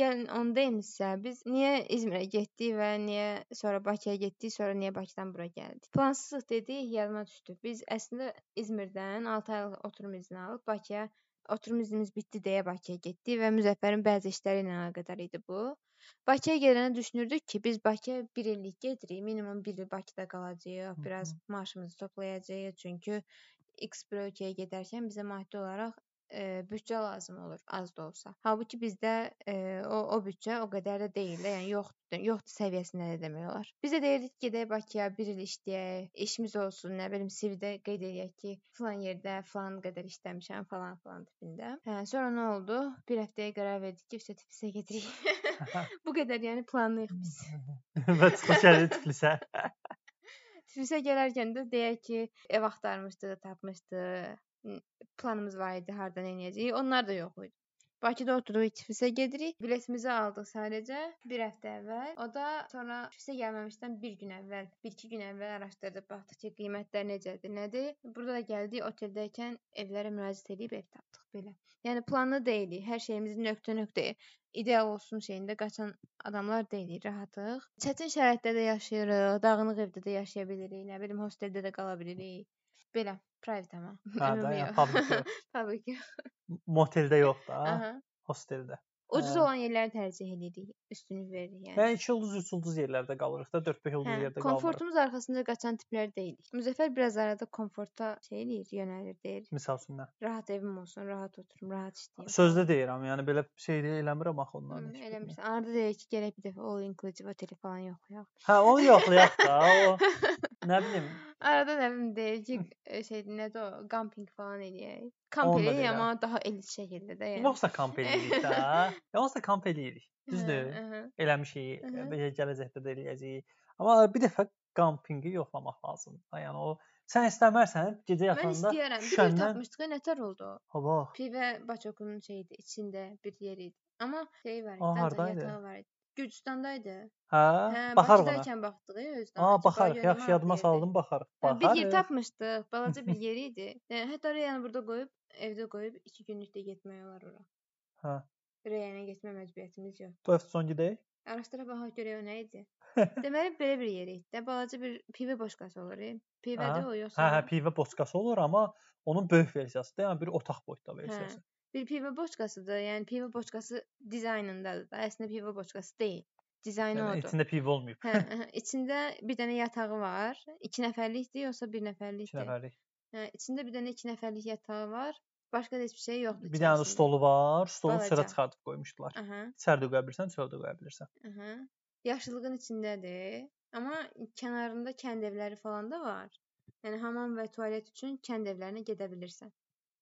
gəlin onu deyimizsə, biz niyə İzmirə getdik və niyə sonra Bakıya getdik, sonra niyə Bakıdan bura gəldik? Plansızlıq dedik, yadıma düşdü. Biz əslində İzmirdən 6 aylıq oturum izni alıb Bakıya oturum iznimiz bitdi deyə Bakıya getdik və Müzəffərin bəzi işləri ilə əlaqədar idi bu. Bakıya gedəndə düşünürdük ki, biz Bakıya 1 illik gedirik, minimum 1 il Bakıda qalacağıq, biraz maaşımızı toplayacağıq, çünki X bir ölkəyə gedərkən bizə maddi olaraq e, büdcə lazım olur, az da olsa. Halbuki bizdə e, o o büdcə o qədər də deyil yəni yoxdur, yoxdur səviyyəsində də demək olar. Biz də deyirdik gedək Bakıya 1 il işləyək, işimiz olsun, nə bilim CV-də qeyd eləyək ki, filan yerdə filan qədər işləmişəm falan filan tipində. Hə, sonra nə oldu? Bir həftəyə qərar verdik ki, üstə Tiflisə gedirik. Bu qədər, yəni planlıyıq biz. və çıxış gəldi Tiflisə. Tiflisə gələrkən də deyək ki, ev axtarmışdıq, tapmışdıq. Planımız var idi, hardan enəcəyik. Onlar da yox idi. Bakıda otururuq, Tiflisə gedirik. Biletimizi aldıq sadəcə bir həftə əvvəl. O da sonra Tiflisə gəlməmişdən bir gün əvvəl, 1-2 gün əvvəl araşdırdıq, baxdıq ki, qiymətlər necədir, nədir. Burada da gəldik, oteldəykən evlərə müraciət edib ev tapdıq belə. Yəni planlı deyilik. Hər şeyimiz nöqtə-nöqtə ideal olsun şeyində qaçan adamlar deyilik, rahatıq. Çətin şəraitdə də yaşayırıq, dağınıq evdə də yaşaya bilirik, nə bilim, hosteldə də qala bilirik. Belə, private amma. Hə də, yəni public. Public. Moteldə yox da, hosteldə. Ucuz olan yerləri tərcih edirik, üstünlük veririk yəni. Yəni 2 ulduz, 3 ulduz yerlərdə qalırıq da, 4-5 ulduz Hə, yerdə qalmırıq. komfortumuz arxasınca qaçan tiplər deyilik. Müzəffər biraz arada komforta şey eləyir, yönəlir, deyir. Nə? Rahat evim olsun, rahat oturum, rahat işləyim. Sözdə deyirəm, yəni belə şey də eləmirəm axı ondan. Hı, eləmirsən. Arada deyir ki, gərək bir dəfə all inclusive oteli falan yoxlayaq. Hə, onu yoxlayaq da, o nə bilim, Arada nə bilim e, şeydir, nədir o, camping falan eləyək. Kamp eləyək, amma daha elit şəkildə də yəni. yoxsa kamp eləyirik də. Yoxsa kamp eləyirik. Düzdür? Eləmişik, gələcəkdə də eləyəcəyik. Amma bir dəfə kampinqi yoxlamaq lazımdır. Yəni o sən istəmərsən gecə Mən yatanda istəyirəm. Bir ev düşəndən tapmışdıq, nətər oldu ha bax. Pivə Baçokunun şeydi, içində bir yer idi. Amma şey var idi, yatağı var idi. Gürcüstandaydı. Hə, Hə, baxarıq. Bakıdaykən baxdıq özdən. Acaba baxarıq. Yaxşı yadıma saldım, baxarıq. Hə, Bir yer Baxarıq. tapmışdıq, balaca bir yer idi. Yəni hətta Reyanı burada qoyub, evdə qoyub 2 günlük də getmək olar ora. Hə. Reyana getmə məcburiyyətimiz yox. Bu həftə son gedək. Araşdıra baxaq görək o nə idi. Deməli belə bir yer idi. də, Balaca bir pivə boşqası olur. e. Pivədir Hə, o yoxsa? Hə, hə, pivə boçkası olur, amma onun böyük versiyasıdır. Yəni bir otaq boyutda versiyası. Hə. Bir pivə boşqasıdır. Yəni pivə boşqası dizaynındadır da. Əslində pivə boşqası deyil. Dizaynı Yəni odur. içində pivə olmayıb. Hə, hə, içində bir dənə yatağı var. 2 nəfərlikdir yoxsa 1 2 nəfərlikdir? nəfərlik. Hə, içində bir dənə 2 nəfərlik yatağı var. Başqa da heç bir şey yoxdur. Bir dənə də içərisində. stolu var. Stolu sıra Balaca. çıxardıb qoymuşdular. Aha, İçəridə qoya bilirsən, çöldə qoya bilirsən. aha. Yaşıllığın içindədir. Amma kənarında kənd evləri falan da var. Yəni hamam və tualet üçün kənd evlərinə gedə bilirsən.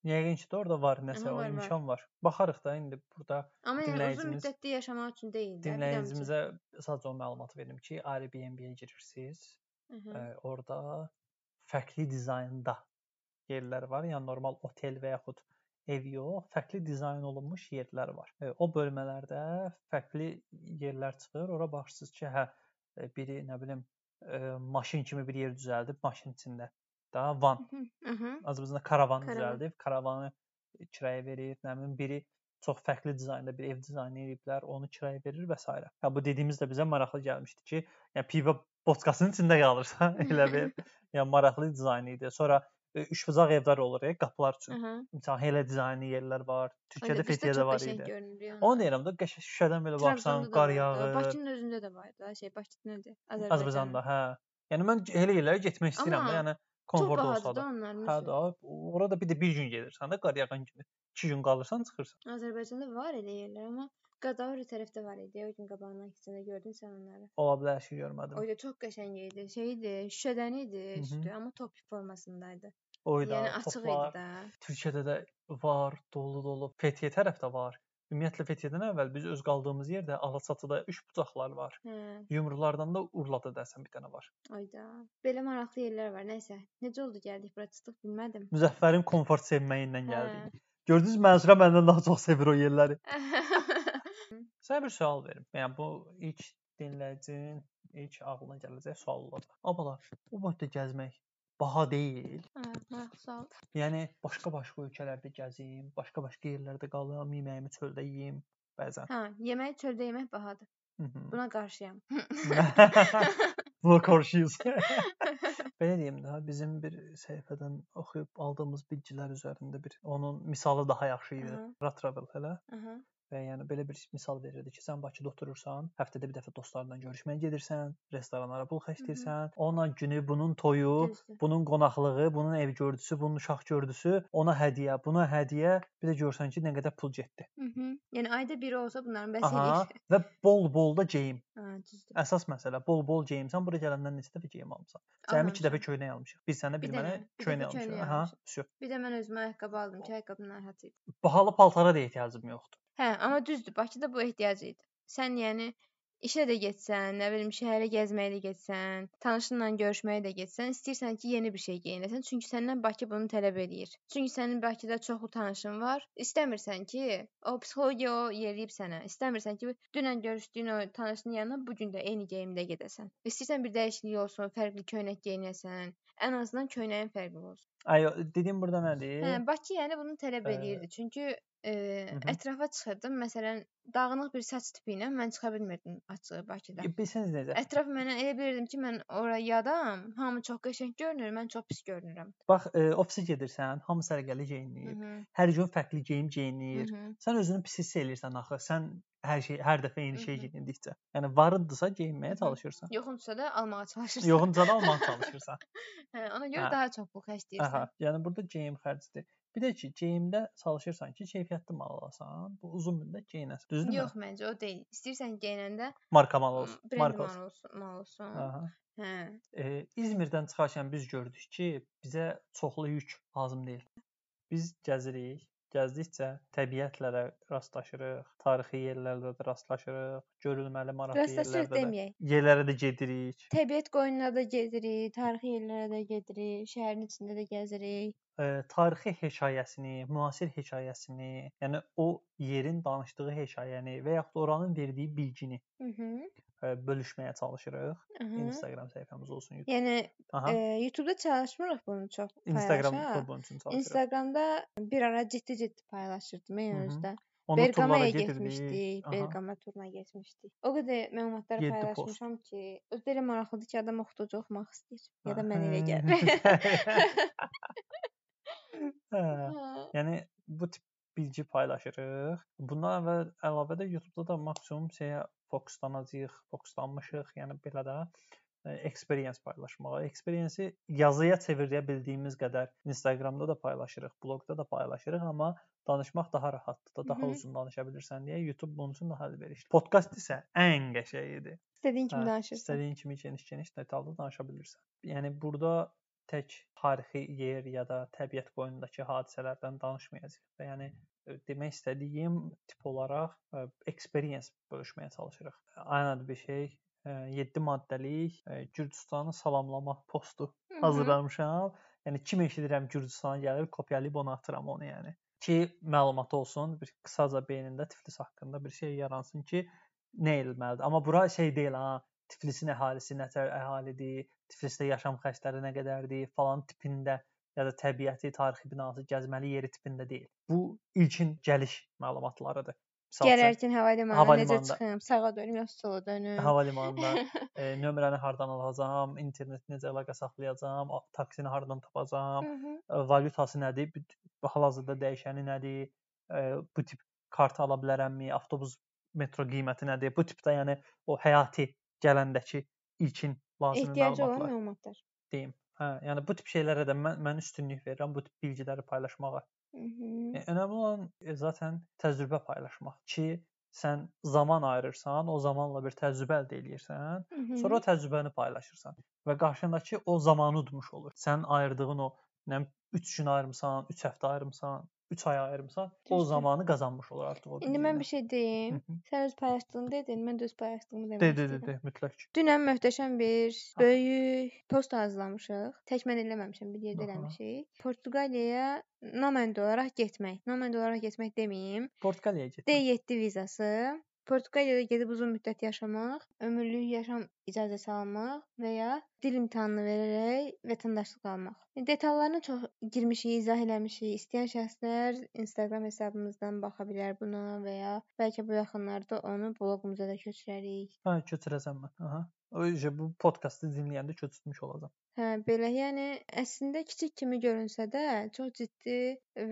Yəqin ki, də orada var nəsə, Aha, o var, var. imkan var. Baxarıq da indi burada Amma yəni uzun müddətli yaşamaq üçün deyil dinləyicimizə sadəcə o məlumatı verim ki, Airbnb-yə girirsiniz. Ə, orada fərqli dizaynda yerlər var. Yəni normal otel və yaxud ev yox, fərqli dizayn olunmuş yerlər var. Ə, O bölmələrdə fərqli yerlər çıxır. Ora baxırsınız ki, hə biri nə bilim ə, maşın kimi bir yer düzəldib maşın içində da van. Azərbaycanda karavan düzəldib, karavanı kirayə verir, nə bilim biri çox fərqli dizaynda bir ev dizaynı ediblər, onu kirayə verir və s. Ya bu dediyimiz də bizə maraqlı gəlmişdi ki, yəni pivo podkastının içində qalırsa elə bir yəni maraqlı dizayn idi. Sonra e, üçbucaq evlər olur, ya, qapılar üçün. Məsələn, elə dizaynlı yerlər var. Türkiyədə Fethiyedə var idi. yəni. Onu deyirəm də, qəşəng şüşədən belə baxsan, qar yağır. Bakının özündə də var da, şey Bakı nədir? Azərbaycanda, hə. Yəni mən elə yerlərə getmək istəyirəm də, yəni Bahadır olsa da da. Hə məsələn. da, orada bir də bir gün gedirsən də qar yağan kimi. 2 gün qalırsan, çıxırsan. Azərbaycanda var elə yerlər, amma Qadavrı tərəfdə var idi. O gün qabağından keçəndə gördün sən onları. Ola bilər ki, görmədim. O da çox qəşəng idi. Şey idi, şüşədən idi üstü, amma top formasındaydı. Oyda, Yəni açıq idi də. Türkiyədə də var, dolu dolu. Fethiyə tərəfdə var. Ümumiyyətlə Fethiyədən əvvəl biz öz qaldığımız yerdə Alaçatıda üç bucaqlar var. Hə, Yumrulardan da Urlada dəsən bir dənə var. ayda. Belə maraqlı yerlər var. Nəysə, necə oldu gəldik bura çıxdıq bilmədim. Müzəffərin komfort sevməyindən Hə. gəldik. Gördünüz Mənsura məndən daha çox sevir o yerləri. Sənə bir sual verim. Yəni bu ilk dinləyicinin ilk ağlına gələcək sual olacaq. Abala, o boyda gəzmək baha deyil. Hə, maraqlı sual. Yəni başqa-başqa ölkələrdə gəzim, başqa-başqa yerlərdə qalım, yeməyimi çöldə yeyim bəzən. Hə, yemək çöldə yemək bahadır. Mhm. Buna qarşıyam. Buna qarşıyıq. Belə deyim də, bizim bir səhifədən oxuyub aldığımız bilgilər üzərində bir onun misalı daha yaxşı idi. Ratravel hələ Aha. Və yəni belə bir misal verirdi ki, sən Bakıda oturursan, həftədə bir dəfə dostlarla görüşməyə gedirsən, restoranlara pul xərcləyirsən, onunla günü bunun toyu, Düzdür. bunun qonaqlığı, bunun ev gördüsü, bunun uşaq gördüsü, ona hədiyyə, buna hədiyyə, bir də görsən ki, nə qədər pul getdi. Mhm. Yəni ayda biri olsa bunların bəs eləyir. və bol-bol da geyim. Hə, düzdür. Əsas məsələ bol-bol geyim. Sən bura gələndən neçə dəfə geyim almısan? Cəmi 2 dəfə köynək almışıq. Bir sənə, bir Bir mənə köynək almışıq. almışıq. vsyo. Bir də mən özümə ayaqqabı aldım ki, ayaqqabım narahat idi. Bahalı paltara da ehtiyacım yoxdur. Hə, amma düzdür, Bakıda bu ehtiyac idi. Sən yəni işə də getsən, nə bilim şəhərə gəzməyə də getsən, tanışınla görüşməyə də getsən, istəyirsən ki, yeni bir şey geyinəsən, çünki səndən Bakı bunu tələb eləyir. Çünki sənin Bakıda çoxlu tanışın var. İstəmirsən ki, o psixologiya o yeriyib sənə. İstəmirsən ki, dünən görüşdüyün o tanışının yanına bu gün də eyni geyimdə gedəsən. İstəyirsən bir dəyişiklik olsun, fərqli köynək geyinəsən. Ən azından köynəyin fərqli olsun. Ay, dediyim burada nədir? Hə, Bakı yəni bunu tələb eləyirdi. Çünki hı. ətrafa çıxırdım. Məsələn, dağınıq bir saç tipi ilə mən çıxa bilmirdim açığı Bakıda. Bilsəniz necə? Ətraf mənə elə bilirdim ki, mən ora yadam, hamı çox qəşəng görünür, mən çox pis görünürəm. Bax, e, ofisə gedirsən, hamı sərgəli geyinir. Hər gün fərqli geyim geyinir. Mhm. Sən özünü pis hiss eləyirsən axı. Sən hər şey hər dəfə eyni şey geyindikcə. Yəni varındısa geyinməyə çalışırsan. Yoxunsa da almağa çalışırsan. Yoxunca da almağa çalışırsan. Hə, ona görə Hə. daha çox pul xərcləyirsən. Aha, yəni burada geyim xərcdir. Bir də ki, geyimdə çalışırsan ki, keyfiyyətli mal alasan, bu uzun müddət geyinəsən. Düzdürmü? Yox, məncə o deyil. İstəyirsən geyinəndə Marka mal olsun. Marka mal olsun. mal olsun. Aha. Hə. E, İzmirdən çıxarkən biz gördük ki, bizə çoxlu yük lazım deyil. Biz gəzirik. Gəzdikcə təbiətlərə rastlaşırıq, tarixi yerlərdə də rastlaşırıq, görülməli maraqlı yerlərdə də deməyək. yerlərə də gedirik. Təbiət qoyununa da gedirik, tarixi yerlərə də gedirik, şəhərin içində də gəzirik. E, tarixi hekayəsini, müasir hekayəsini, yəni o yerin danışdığı hekayəni və yaxud oranın verdiyi bilgini Mhm. e, bölüşməyə çalışırıq. Aha. Instagram səhifəmiz olsun. YouTube. Yəni Aha. e, YouTube-da çalışmırıq bunu çox Instagram bunun üçün çalışırıq. Instagramda bir ara ciddi-ciddi paylaşırdım mən Hı hı. özdə. Onu gedirdik. getmişdik, Aha. Bergama turuna getmişdik. O qədər məlumatları Yeddi post. paylaşmışam ki, özü elə maraqlıdır ki, adam oxuducu oxumaq istəyir. Ya da mən elə Hə. gəlir. Hə. Hə. Yəni bu tip bilgi paylaşırıq. Bundan əvvəl əlavə də YouTube-da da maksimum şeyə fokuslanacağıq, fokuslanmışıq. Yəni belə də e, experience paylaşmağa. Experience-i yazıya çevirə bildiyimiz qədər Instagramda da paylaşırıq, bloqda da paylaşırıq, amma danışmaq daha rahatdır da, daha Mhm. uzun danışa bilirsən deyə YouTube bunun üçün daha əlverişli. Podkast isə ən qəşəngidir. İstədiyin kimi Hə, danışırsan. İstədiyin kimi geniş-geniş detallı danışa bilirsən. Yəni burada tək tarixi yer ya da təbiət qoynundakı hadisələrdən danışmayacağıq. Yəni e, demək istədiyim tip olaraq e, experience bölüşməyə çalışırıq. Aynı bir şey 7 maddəlik e, Gürcüstanı salamlama postu hazırlamışam. Yəni kim eşidirəm Gürcüstana gəlir, kopyalayıb onu atıram onu yəni. Ki məlumat olsun, bir qısaca beynində Tiflis haqqında bir şey yaransın ki, nə etməlidir. Amma bura şey deyil ha. Tiflisin əhalisi nətər əhalidir, Tiflisdə yaşam xərcləri nə qədərdir, falan tipində ya da təbiəti, tarixi binası, gəzməli yeri tipində deyil. Bu ilkin gəliş məlumatlarıdır. Gələrkən hava limanına necə çıxım, sağa dönüm ya sola dönüm. Hava limanında e, nömrəni hardan alacağam, internet necə əlaqə saxlayacağam, taksini hardan tapacağam, Hı -hı. E, valyutası nədir, hal-hazırda dəyişəni nədir, e, bu tip kart ala bilərəmmi, avtobus metro qiyməti nədir? Bu tipdə yəni o həyati gələndəki ilkin lazımi Ehtiyacı olan məlumatlar. Deyim. Hə, yəni bu tip şeylərə də mən mən üstünlük verirəm bu tip bilgiləri paylaşmağa. E, önəmli olan e, zaten təcrübə paylaşmaq ki, sən zaman ayırırsan, o zamanla bir təcrübə əldə edirsən, sonra o təcrübəni paylaşırsan və qarşındakı o zamanı udmuş olur. Sən ayırdığın o nə 3 gün ayırmısan, 3 həftə ayırmısan, 3 ay ayırmısan, o zamanı qazanmış olur artıq o. İndi mən bir şey deyim. Sən öz paylaşdığını dedin, mən də öz paylaşdığımı demək de, istəyirəm. De, de, de, mütləq. Dünən möhtəşəm bir böyük post hazırlamışıq. Tək mən eləməmişəm, bir yerdə eləmişik. Portuqaliyaya nomend olaraq getmək. Nomend olaraq getmək deməyim. Portuqaliyaya getmək. D7 vizası. Portuqaliyada gedib uzun müddət yaşamaq, ömürlük yaşam icazəsi almaq və ya dil imtahanını verərək vətəndaşlıq almaq. Detallarına çox girmişik, izah eləmişik. İstəyən şəxslər Instagram hesabımızdan baxa bilər buna və ya bəlkə bu yaxınlarda onu bloqumuza da köçürərik. Hə, köçürəcəm mən. Aha. Öncə bu podkastı dinləyəndə köçürmüş olacağam. Hə, belə. Yəni əslində kiçik kimi görünsə də, çox ciddi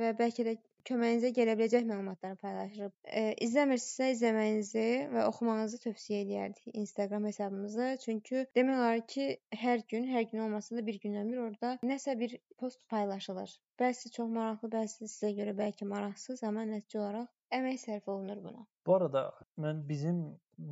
və bəlkə də köməyinizə gələ biləcək məlumatları paylaşırıq. E, izləmirsinizsə izləməyinizi və oxumağınızı tövsiyə edərdik Instagram hesabımızı. Çünki demək olar ki, hər gün, hər gün olmasa da bir gündən bir orada nəsə bir post paylaşılır. Bəzisi çox maraqlı, bəzisi sizə görə bəlkə maraqsız, amma nəticə olaraq əmək sərf olunur buna. Bu arada mən bizim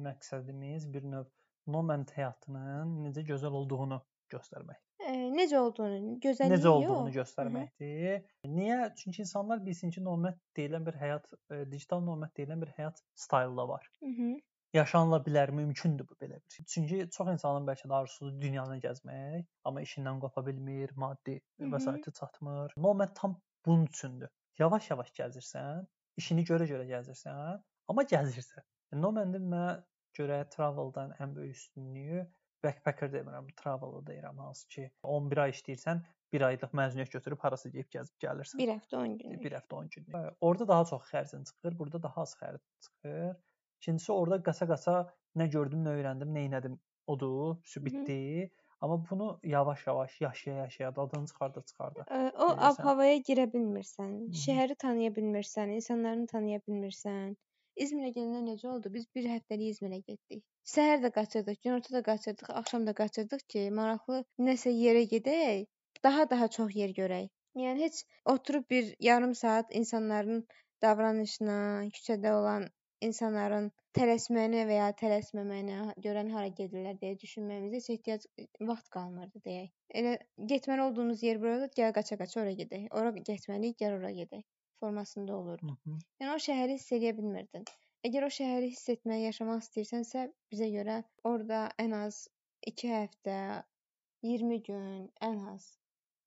məqsədimiz bir növ Nomad həyatının necə gözəl olduğunu göstərmək. E, necə olduğunu, gözəlliyi necə olduğunu yox. göstərməkdir. Hı -hı. Niyə? Çünki insanlar bilsin ki, nomad deyilən bir həyat, e, digital nomad deyilən bir həyat staylı da var. Hı -hı. Yaşanıla bilər, mümkündür bu belə bir şey. Çünki çox insanın bəlkə də arzusudur dünyanı gəzmək, amma işindən qopa bilmir, maddi vəsaiti çatmır. Nomad tam bunun üçündür. Yavaş-yavaş gəzirsən, işini görə-görə gəzirsən, amma gəzirsən. Nomadin mənə görə traveldan ən böyük üstünlüyü backpacker demirəm, travel deyirəm hansı ki 11 ay işləyirsən, 1 aylıq məzuniyyət götürüb harasa gedib gəzib gəlirsən. 1 həftə 10 gün. 1 həftə 10 gün. Orda daha çox xərcin çıxır, burada daha az xərc çıxır. İkincisi orada qaça-qaça nə gördüm, nə öyrəndim, nə etdim. Odur, bitdi. Hı -hı. Amma bunu yavaş-yavaş, yaşaya-yaşaya dadını çıxarda çıxarda. O ab-havaya girə bilmirsən, Hı -hı. şəhəri tanıya bilmirsən, insanlarını tanıya bilmirsən. İzmirə gələndə necə oldu? Biz bir həftəlik İzmirə getdik. Səhər də qaçırdıq, günorta da qaçırdıq, axşam da qaçırdıq ki, maraqlı nəsə yerə gedək, daha daha çox yer görək. Yəni heç oturub bir yarım saat insanların davranışına, küçədə olan insanların tələsməyinə və ya tələsməməyinə, görən hara gedirlər deyə düşünməyimizə heç ehtiyac vaxt qalmırdı deyək. Elə getməli olduğumuz yer buradır, gəl qaça-qaça ora gedək. Ora getməliyik, gəl ora gedək formasında olurdu. Yəni o şəhəri hiss edə bilmirdin. Əgər o şəhəri hiss etmək, yaşamaq istəyirsənsə, bizə görə orada ən az 2 həftə, 20 gün, ən az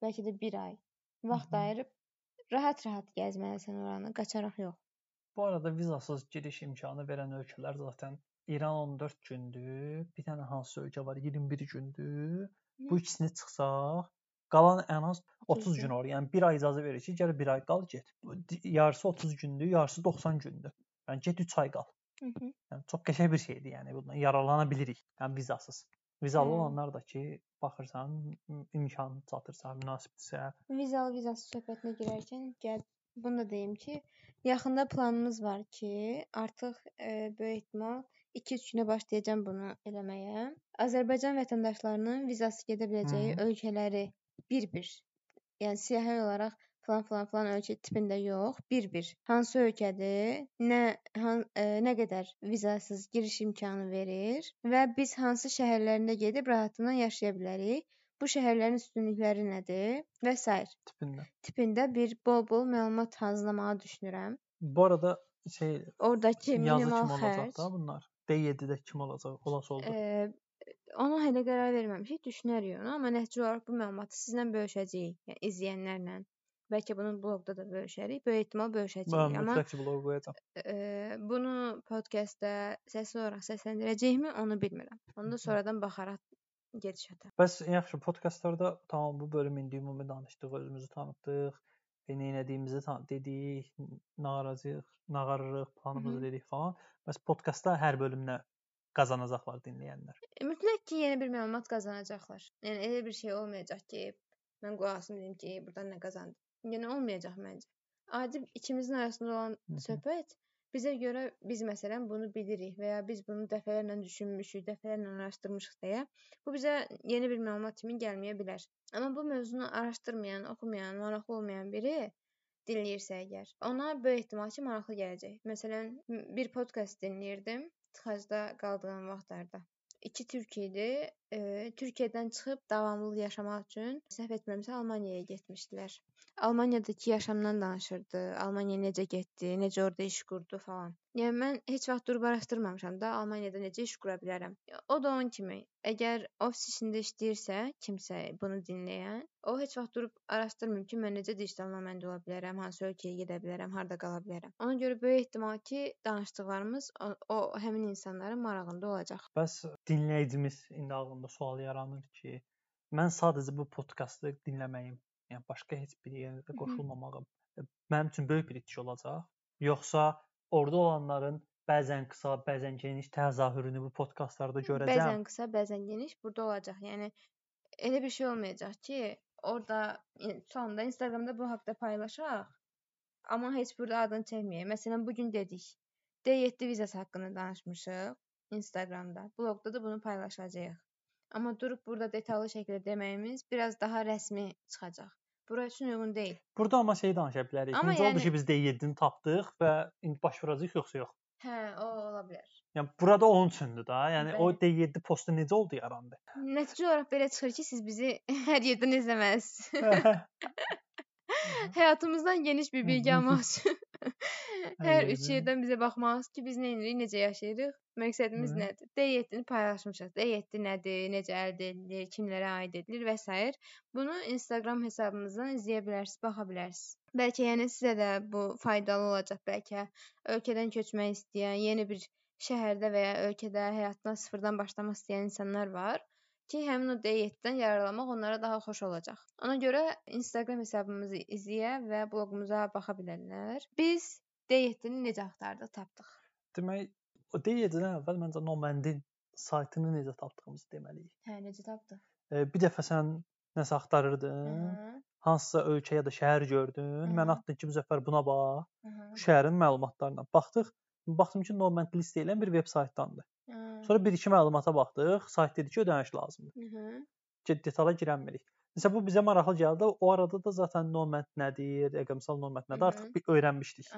bəlkə də 1 ay vaxt ayırıb rahat-rahat gəzməlisən oranı, qaçaraq yox. Bu arada vizasız giriş imkanı verən ölkələr zaten İran 14 gündür, bir dənə hansı ölkə var 21 gündür. Bu ikisini çıxsaq, Qalan ən az 30 gün olur. Yəni 1 ay icazə verir ki, gəl 1 ay qal, get. Yarısı 30 gündür, yarısı 90 gündür. Yəni get 3 ay qal. Hı -hı. Yəni çox qəşəng bir şeydir, yəni bundan yararlana bilirik. Yəni vizasız. Vizalı olanlar da ki, baxırsan, imkan çatırsa, münasibdirsə. Vizalı vizasız söhbətinə girərkən gəl bunu da deyim ki, yaxında planımız var ki, artıq e, böyük ehtimal 2-3 günə başlayacağam bunu eləməyə. Azərbaycan vətəndaşlarının vizası gedə biləcəyi Hı -hı. ölkələri bir-bir. Yəni siyahı olaraq falan falan falan ölkə tipində yox, bir-bir. Hansı ölkədir, nə han, ə, nə qədər vizasız giriş imkanı verir və biz hansı şəhərlərində gedib rahatlıqla yaşaya bilərik. Bu şəhərlərin üstünlükləri nədir və s. tipində. Tipində bir bol-bol məlumat hazırlamağı düşünürəm. Bu arada şey oradakı minimal kim xərc da bunlar? D7-də kim olacaq? Olası oldu. E, Ona hələ qərar verməmişik, düşünərik onu, amma nəticə olaraq bu məlumatı sizlə bölüşəcəyik, yəni izləyənlərlə. Bəlkə bunu bloqda da bölüşərik. Böyük ehtimal bölüşəcəyik. Mən mütləq ki, bloq qoyacağam. e, bunu podkastda səsli olaraq səsləndirəcəyikmi, onu bilmirəm. Onu da sonradan baxaraq gedişata. Bəs yaxşı podkastlarda tamam bu bölüm indi ümumi danışdıq, özümüzü tanıtdıq, nə etdiyimizi tan- dedik, nağaracağıq, nağarırıq, planımızı Mhm. dedik falan. Bəs podkastda hər bölümdə qazanacaqlar dinləyənlər. E, mütləq ki, yeni bir məlumat qazanacaqlar. Yəni elə bir şey olmayacaq ki, mən qulaq asım dedim ki, burdan nə qazandım. Yəni olmayacaq məncə. Adi ikimizin arasında olan Hı -hı. söhbət bizə görə biz məsələn bunu bilirik və ya biz bunu dəfələrlə düşünmüşük, dəfələrlə araşdırmışıq deyə bu bizə yeni bir məlumat kimi gəlməyə bilər. Amma bu mövzunu araşdırmayan, oxumayan, maraqlı olmayan biri dinləyirsə əgər, ona böyük ehtimal ki, maraqlı gələcək. Məsələn, bir podkast dinləyirdim tıxacda qaldığım vaxtlarda. İki türk idi. Türkiyədən çıxıb davamlılıq yaşamaq üçün səhv etmirəmsə Almaniyaya getmişdilər. Almaniyadakı yaşamdan danışırdı. Almaniya necə getdi, necə orada iş qurdu falan. Yəni mən heç vaxt durub araşdırmamışam da Almaniyada necə iş qura bilərəm. O da onun kimi. Əgər ofis işində işləyirsə kimsə bunu dinləyən, o heç vaxt durub araşdırmır ki, mən necə digital nomad ola bilərəm, hansı ölkəyə gedə bilərəm, harda qala bilərəm. Ona görə böyük ehtimal ki, danışdıqlarımız o, o həmin insanların marağında olacaq. Bəs dinləyicimiz indi ağlında sual yaranır ki, mən sadəcə bu podkastı dinləməyim, yəni başqa heç bir yerə qoşulmamağım e, mənim üçün böyük bir itiş olacaq. Yoxsa orada olanların bəzən qısa, bəzən geniş təzahürünü bu podkastlarda görəcəm. Bəzən qısa, bəzən geniş burada olacaq. Yəni elə bir şey olmayacaq ki, orada yəni, sonda Instagramda bu haqqda paylaşaq, amma heç burada adını çəkməyək. Məsələn, bu gün dedik. D7 vizası haqqında danışmışıq Instagramda. Bloqda da bunu paylaşacağıq. Amma durub burada detallı şəkildə deməyimiz biraz daha rəsmi çıxacaq. Bura üçün uyğun deyil. Burada amma şey danışa bilərik. Amma Necə oldu yəni- ki, biz D7-ni tapdıq və indi baş vuracağıq yoxsa yox. Hə, o ola bilər. Yəni burada onun üçündür da. Yəni o Bəli. D7 postu necə oldu yarandı? Nəticə olaraq belə çıxır ki, siz bizi hər yerdən izləməlisiniz. Həyatımızdan geniş bir bilgi almaq üçün hər üç yerdən. bizə baxmalısınız ki, biz nə edirik, necə yaşayırıq, məqsədimiz Hı. nədir? D7-ni paylaşmışıq. D7 nədir, necə əldə edilir, kimlərə aid edilir və s. Bunu Instagram hesabımızdan izləyə bilərsiniz, baxa bilərsiniz. Bəlkə yəni sizə də bu faydalı olacaq. Bəlkə ölkədən köçmək istəyən, yeni bir şəhərdə və ya ölkədə həyatına sıfırdan başlamaq istəyən insanlar var ki, həmin o D7-dən yararlanmaq onlara daha xoş olacaq. Ona görə Instagram hesabımızı izləyə və bloqumuza baxa bilərlər. Biz D7-ni necə axtardıq, tapdıq. Demək, o D7-dən əvvəl məncə Nomandin saytını necə tapdığımızı deməliyik. Hə, necə tapdıq? E, bir dəfə sən nəsə axtarırdın, Hı. hansısa ölkə ya da şəhər gördün. Hı. Mən atdım ki, bu səfər buna bax. Hı. Bu şəhərin məlumatlarına baxdıq. Baxdım ki, Nomad list deyilən bir veb saytdandır. Hı. Sonra bir-iki məlumata baxdıq. Sayt dedi ki, ödəniş lazımdır. Hı. Ki, detala girənmirik. Məsələn, bu bizə maraqlı gəldi. O arada da zaten Nomad nədir, rəqəmsal Nomad nədir Hı -hı. artıq bir öyrənmişdik.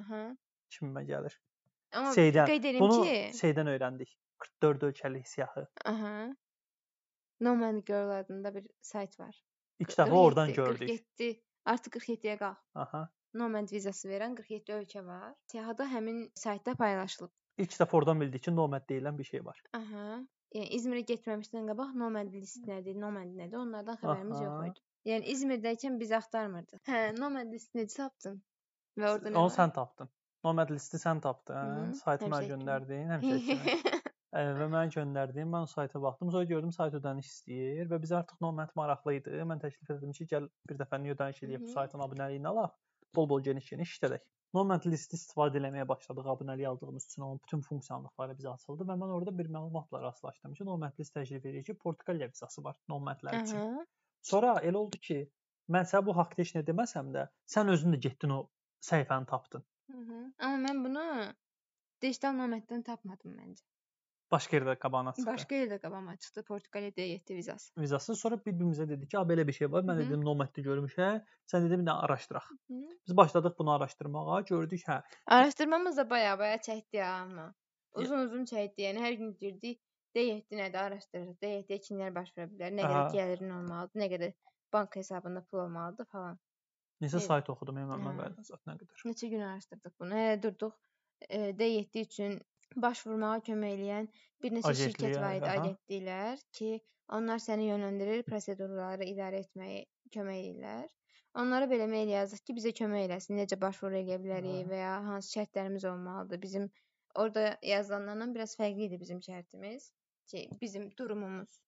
Kimə gəlir. Amma Şeydən. qeyd edim Bunu ki, şeydən öyrəndik. 44 ölkəlik siyahı. aha. Nomad Girl adında bir sayt var. İlk dəfə oradan 47, gördük. 47, artıq 47-yə qalx. Aha. Nomad vizası verən 47 ölkə var. Siyahıda həmin saytda paylaşılıb. İlk dəfə oradan bildik ki, Nomad deyilən bir şey var. Aha. Yəni İzmirə getməmişdən qabaq Nomad list nədir, Nomad nədir, onlardan xəbərimiz yox Aha. idi. Yəni İzmirdəykən biz axtarmırdıq. Hə, Nomad listi necə tapdın? Və orada nə Onu var? sən tapdın. Nomad listi sən tapdın. Hı, Saytı mənə həmişəki kimi. göndərdin, həmişə və mən göndərdim. Mən o sayta baxdım. Sonra gördüm sayt ödəniş istəyir və bizə artıq Nomad maraqlı idi. Mən təklif etdim ki, gəl bir dəfəlik ödəniş eləyib bu saytın abunəliyini alaq. Bol-bol geniş-geniş işlədək. Nomad listi istifadə etməyə başladıq abunəlik aldığımız üçün onun bütün funksiyaları bizə açıldı və mən orada bir məlumatla rastlaşdım ki, Nomad list təklif edir ki, Portuqaliya vizası var nomadlar üçün. Aha. Sonra elə oldu ki, mən sənə bu haqqda heç nə deməsəm də, sən özün də getdin o səhifəni tapdın. Mhm. Amma mən bunu digital nomaddan tapmadım məncə. Başqa yerdə qabağına çıxdı. Başqa yerdə qabağıma çıxdı Portuqaliya D7 vizası. vizası. Sonra bir-birimizə dedik ki, "A belə bir şey var. Mən Hı -hı. dedim Nomaddə görmüşəm. Sən dedim bir də araşdıraq." Hı. Biz başladıq bunu araşdırmağa. Gördük, hə, Araşdırmamız da baya-baya çəkdi amma. Uzun-uzun çəkdi. Yəni hər gün girdik, D7 nədir araşdırırıq. D7-yə kimlər baş vura bilər, nə qədər gəlirin olmalıdır, nə qədər bank hesabında pul olmalıdır falan. neçə Evet. sayt oxudum mən Hə. mənbədən zət nə qədər. Neçə gün araşdırdıq bunu. Hələ durduq. e, D7 üçün baş vurmağa kömək eləyən bir neçə şirkət Agentliyə, var idi, agentliklər ki, onlar səni yönləndirir, prosedurları idarə etməyə kömək edirlər. Onlara belə mail yazırıq ki, bizə kömək eləsin, necə başvuru edə bilərik və ya hansı şərtlərimiz olmalıdır. Bizim orada yazılanlardan biraz fərqli idi bizim şərtimiz ki, bizim durumumuz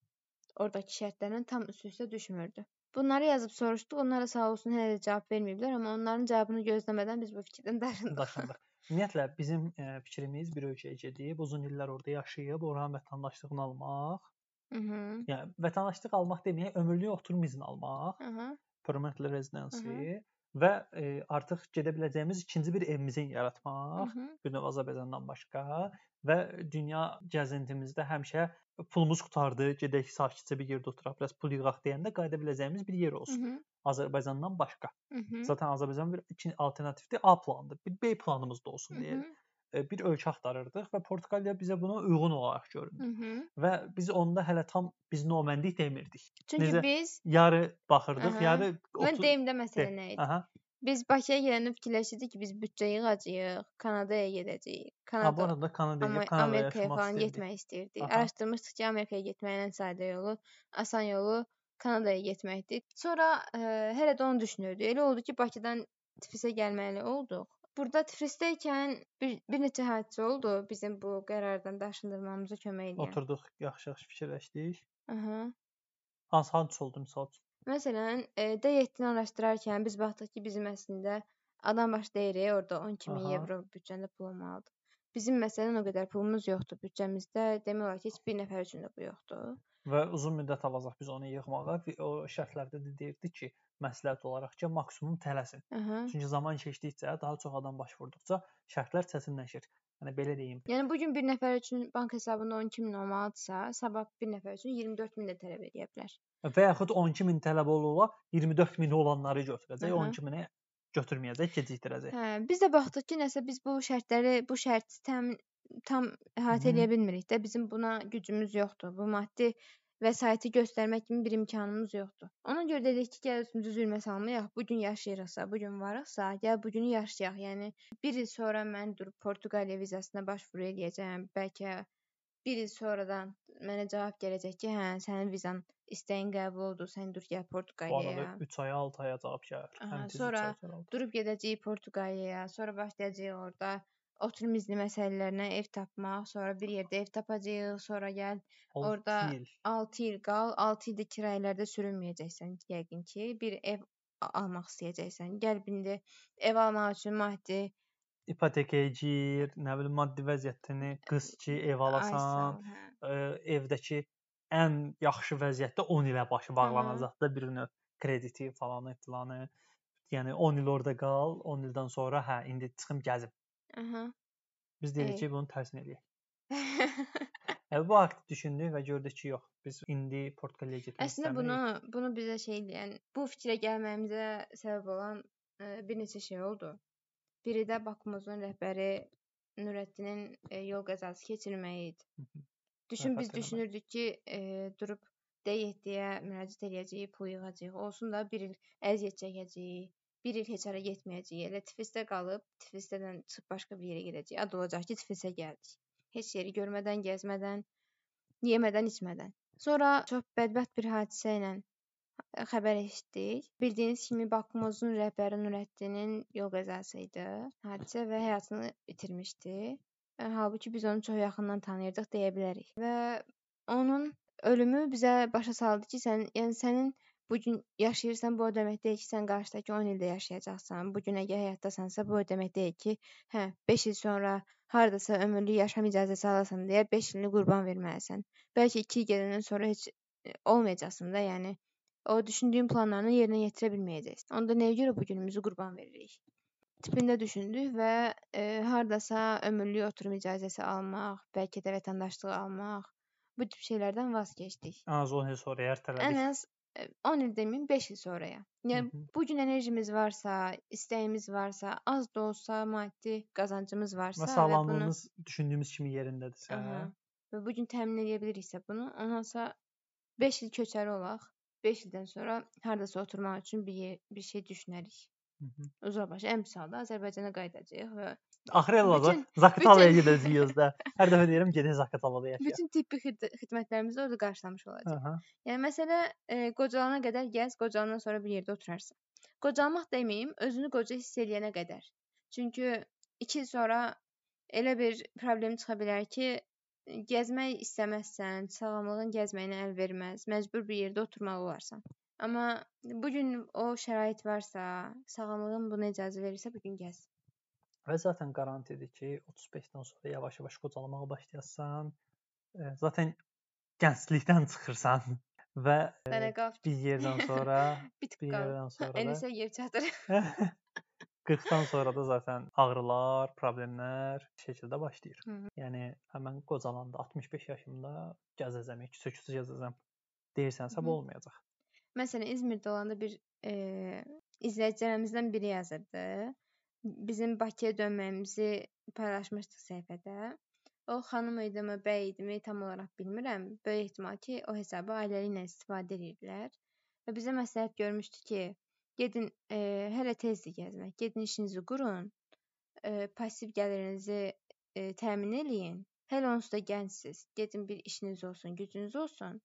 oradakı şərtlərlə tam üst-üstə düşmürdü. Bunları yazıb soruşduq. Onlar da sağ olsun hələ də cavab verməyiblər, amma onların cavabını gözləmədən biz bu fikirdən daşındıq. daşındıq. Ümumiyyətlə bizim ə, fikrimiz bir ölkəyə gedib, uzun illər orada yaşayıb, oranın vətəndaşlığını almaq, Mhm. yəni vətəndaşlıq almaq deməyək, ömürlük oturum izni almaq, Aha. permanent residency və ə, artıq gedə biləcəyimiz ikinci bir evimizin yaratmaq, Mhm. bir növ Azərbaycandan başqa və dünya gəzintimizdə həmişə pulumuz qutardı, gedək sakitcə bir yerdə oturaq, biraz pul yığaq deyəndə qayıda biləcəyimiz bir yer olsun. Mhm. Azərbaycandan başqa. Mhm. Zaten Azərbaycan bir ikinci alternativdir, A planıdır. Bir B planımız da olsun deyə e, bir ölkə axtarırdıq və Portuqaliya bizə buna uyğun olaraq göründü. Mhm. Və biz onda hələ tam biz noməndik demirdik. Çünki Necə? biz Yarı baxırdıq, Aha. yarı mən otur- deyim də məsələ nə idi? Aha. Biz Bakıya gələndə fikirləşirdik ki, biz büdcə yığacağıq, Kanadaya gedəcəyik. Ha, bu Kanada arada Kanadaya, amma Kanadaya Amerikaya falan istəyirdik. getmək istirdik. Aha. Araşdırmışdıq ki, Amerikaya getməyin ən sadə yolu, asan yolu Kanadaya getməkdir. Sonra ə, hələ də onu düşünürdük. Elə oldu ki, Bakıdan Tiflisə gəlməli olduq. Burada Tiflisdəykən bir, bir neçə hadisə oldu bizim bu qərardan daşındırmamıza kömək edən. Oturduq, yaxşı-yaxşı fikirləşdik. Aha. Hansı hadisə oldu misal üçün? Məsələn, e, D7-ni araşdırarkən biz baxdıq ki, bizim əslində adam başı deyirik, orada 12000 Aha. evro büdcəndə pul olmalıdır. Bizim məsələn o qədər pulumuz yoxdur büdcəmizdə. Demək olar ki, heç bir nəfər üçün də bu yoxdur. Və uzun müddət alacaq biz onu yığmağa. O şərtlərdə də deyirdi ki, məsləhət olaraq ki, maksimum tələsin. Aha. Çünki zaman keçdikcə, daha çox adam baş vurduqca şərtlər çətinləşir. Yəni belə deyim. Yəni bu gün bir nəfər üçün bank hesabında 12000 olmalıdırsa, sabah bir nəfər üçün 24000 də tələb edə bilər. Və yaxud 12000 tələb ola 24000 olanları götürəcək, Aha. 12000-i götürməyəcək, gecikdirəcək. Hə, biz də baxdıq ki, nəsə biz bu şərtləri, bu şərti təmin tam əhatə eləyə bilmirik də. Bizim buna gücümüz yoxdur. Bu maddi vəsaiti göstərmək kimi bir imkanımız yoxdur. Ona görə dedik ki, gəl özümüzü zülmə salmayaq. Bu gün yaşayırıqsa, bu gün varıqsa, gəl bu günü yaşayaq. Yəni bir il sonra mən durub Portuqaliya vizasına başvuru eləyəcəm. Bəlkə bir il sonradan mənə cavab gələcək ki, hə, sənin vizan istəyin qəbul oldu, sən dur gəl Bu Portuqaliyaya. arada 3 aya, 6 aya cavab gəlir. Sonra durub gedəcəyik Portuqaliyaya, sonra başlayacağıq orada oturum izni məsələlərinə ev tapmaq, sonra bir yerdə ev tapacağıq, sonra gəl Altı orada il. 6 il qal, 6 ildə kirayə sürünməyəcəksən yəqin ki, bir ev almaq istəyəcəksən. Gəl indi ev almaq üçün maddi İpotekaya gir, nə bilim maddi vəziyyətini qıs ki, ev alasan, ol, hə. ə, evdəki ən yaxşı vəziyyətdə 10 ilə başı bağlanacaq da bir növ krediti falanı filanı. Yəni 10 il orada qal, 10 ildən sonra hə indi çıxım gəzim. Aha. Biz Ey. ki, bunu tərsini eləyək. Yəni bu haqda düşündük və gördük ki, yox, biz indi Portuqaliyaya getmək Əslində bunu bunu bizə şey deyən, bu fikrə gəlməyimizə səbəb olan ə, bir neçə şey oldu. Biri də Bakumuzun rəhbəri Nurəddinin ə, yol qəzası keçirməyi idi. Düşün biz düşünürdük ki, ə, durub D7-yə müraciət eləyəcəyik, pul yığacağıq. Olsun da bir il əziyyət çəkəcəyik. Bir il heç hara getməyəcəyik. Elə Tiflisdə qalıb, Tiflisdən çıxıb başqa bir yerə gedəcəyik. Ad olacaq ki, Tiflisə gəldik. Heç yeri görmədən, gəzmədən, yemədən, içmədən. Sonra çox bədbəxt bir hadisə ilə ə, xəbər eşitdik. Bildiyiniz kimi Bakumuzun rəhbəri Nurəddinin yol qəzası idi. Hadisə və həyatını itirmişdi. Ə, Halbuki biz onu çox yaxından tanıyırdıq deyə bilərik. Və onun ölümü bizə başa saldı ki, sən, yəni sənin bu gün yaşayırsan, bu o demək deyil ki, sən qarşıdakı 10 ildə yaşayacaqsan. Bu gün əgər həyatdasansa, bu o demək deyil ki, hə, 5 il sonra hardasa ömürlük yaşam icazəsi alasan deyə 5 ilini qurban verməlisən. Bəlkə 2 il gedəndən sonra heç ə, olmayacaqsan da, yəni o düşündüyün planlarını yerinə yetirə bilməyəcəksən. Onda nəyə görə bu günümüzü qurban veririk? tipində düşündük və e, hardasa ömürlük oturum icazəsi almaq, bəlkə də vətəndaşlıq almaq, bu tip şeylərdən vaz keçdik. Ən az 10 il sonra Ən ertələdik. az e, 10 il deməyim, 5 il sonraya. Yəni Hı -hı. bu gün enerjimiz varsa, istəyimiz varsa, az da olsa maddi qazancımız varsa Və və bunu sağlamlığımız düşündüyümüz kimi yerindədirsə, Aha. və bu gün təmin edə biliriksə bunu, ondansa 5 il köçəri olaq. 5 ildən sonra hardasa oturmaq üçün bir yer, bir şey düşünərik. Uzaqbaşı ən pis halda Azərbaycana qayıdacağıq və Zaqatalaya bütün- gedəcəyik də. Hər dəfə deyirəm gedək Zaqatalada yaşayaq. bütün tibbi xid- xidmətlərimizi orada qarşılamış olacağıq. Aha. Yəni məsələ e, qocalana qədər gəz, qocalandan sonra bir yerdə oturarsan. qocalmaq deməyim, özünü qoca hiss eləyənə qədər. Çünki 2 il sonra elə bir problem çıxa bilər ki, gəzmək istəməzsən, sağlamlığın gəzməyinə əl verməz, məcbur bir yerdə oturmalı olarsan. Amma bu gün o şərait varsa, sağlamlığın buna icazə verirsə, bu gün gəz. Və zaten qarantidir ki, 35-dən sonra yavaş-yavaş qocalmağa başlayasan. Zaten gənclikdən çıxırsan və bir yerdən sonra bir yerdən sonra da Ənisə yer çatır. 40-dan sonra da zaten ağrılar, problemlər şəkildə başlayır. Hı. Yəni həmin qocalanda 65 yaşımda gəzəcəm, küçə-küçə gəzəcəm deyirsənsə Hı. bu olmayacaq. Məsələn, İzmirdə olanda bir e, izləyicilərimizdən biri yazırdı. Bizim Bakıya dönməyimizi paylaşmışdıq səhifədə. O xanım idimi, bəy idimi tam olaraq bilmirəm. Böyük ehtimal ki, o hesabı ailələri ilə istifadə edirdilər. Və bizə məsləhət görmüşdü ki, gedin e, hələ tezdir gəzmək. Gedin işinizi qurun. E, passiv gəlirinizi e, təmin eləyin. Hələ onsuz da gəncsiniz. Gedin bir işiniz olsun, gücünüz olsun.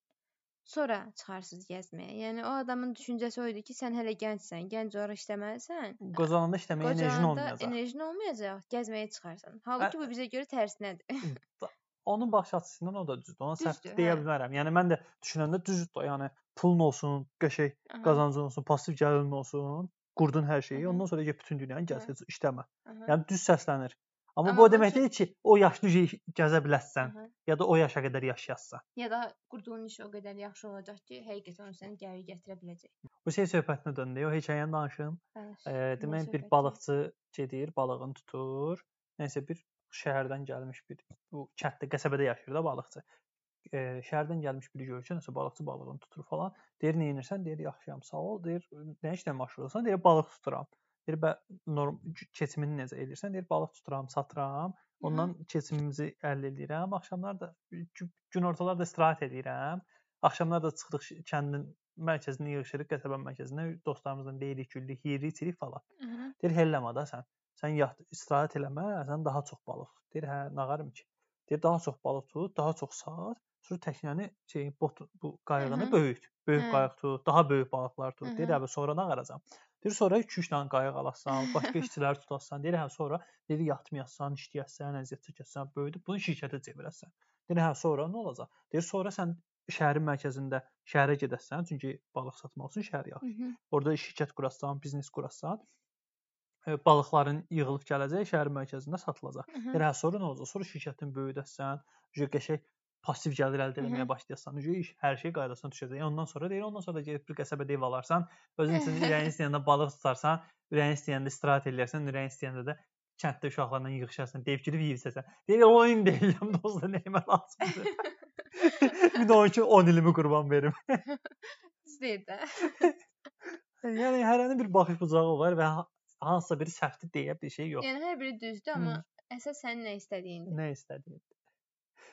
Sonra çıxarsınız gəzməyə. Yəni o adamın düşüncəsi o idi ki, sən hələ gəncsən, gənc olaraq işləməlisən. Qocalanda işləməyə enerjin olmayacaq. enerjin olmayacaq, gəzməyə çıxarsan. Halbuki bu bizə görə tərsinədir. Onun baxış açısından o da düzdür. Ona səhv deyə hə. bilmərəm. Yəni mən də düşünəndə düzdür. Yəni pulun olsun, qəşəng qazancın olsun, passiv gəlirin olsun, qurdun hər şeyi. Hı -hı. Ondan sonra get bütün dünyanı gəz, Hı. heç işləmə. aha, Yəni düz səslənir. Amma Amma bu o demək deyil ki, o yaşlı gəzə biləsən aha. ya da o yaşa qədər yaşayassan. Ya da qurduğun iş o qədər yaxşı olacaq ki, həqiqətən səni gəlir gətirə biləcək. Bu şey söhbətinə döndü. O hekayəni danışım. Danış. E, demək bir balıqçı gedir, balığını tutur. Nəsə bir şəhərdən gəlmiş bir bu kənddə, qəsəbədə yaşayır da balıqçı. E, şəhərdən gəlmiş biri görür ki, nəsə balıqçı balığını tutur falan. Deyir, "Nə edirsən?" Deyir, "Yaxşıyam, sağ ol." Deyir, "Nə işlə məşğul olursan?" Deyir, "Balıq tuturam." Deyir, "Bə norm keçimini necə edirsən?" Deyir, "Balıq tuturam, satıram. Ondan keçimimizi əldə edirəm. Axşamlar da gü- günortalar da istirahət edirəm. Axşamlar da çıxırıq kəndin mərkəzinə yığışırıq, qəsəbə mərkəzinə, dostlarımızla deyirik, güldük, yeyirik, içirik falan." Aha. Deyir, "Helləmə da sən. Sən yat, istirahət eləmə, sən daha çox balıq." Deyir, "Hə, nağarım ki." Deyir, "Daha çox balıq tut, daha çox sat, sonra təknəni şey bot bu qayıqını Hı. böyüt. Böyük Hə. qayıq tut, daha böyük balıqlar tut." Deyir, Hı hı. "Hə, sonra nağaracam." Deyir, "Sonra 2-3 dənə qayıq alasan, başqa işçilər tutasan." Deyir, "Hə, sonra deyir, yatmayasan, işləyəsən, əziyyət çəkəsən, böyüdüb bunu şirkətə çevirəsən." Deyir, "Hə, sonra nə olacaq?" Deyir, "Sonra sən şəhərin mərkəzində şəhərə gedəsən, çünki balıq satmaq üçün şəhər yaxşı. Orada şirkət qurasan, biznes qurasan, e, balıqların yığılıb gələcək, şəhər mərkəzində satılacaq. Deyir, hə, sonra nə olacaq? Sonra şirkətini böyüdəsən, qəşəng passiv gəlir əldə etməyə başlayasan, iş hər şey qaydasına düşəcək. Ondan sonra deyir, ondan sonra da gedib bir qəsəbədə ev alarsan, özün üçün ürəyin istəyəndə balıq tutarsan, ürəyin istəyəndə istirahət eləyərsən, ürəyin istəyəndə də kənddə uşaqlarla yığışarsan, deyib girib yeyirsən. Deyir, oyun deyirəm, dostlar, nəyimə lazımdır. bir də onun üçün 10 ilimi qurban verim. Düz deyir də. yəni hərənin bir baxış bucağı var və ha- hansısa biri səhvdir deyə bir şey yox. Yəni hər biri düzdür, amma əsas sənin nə istədiyindir. Nə istədiyin.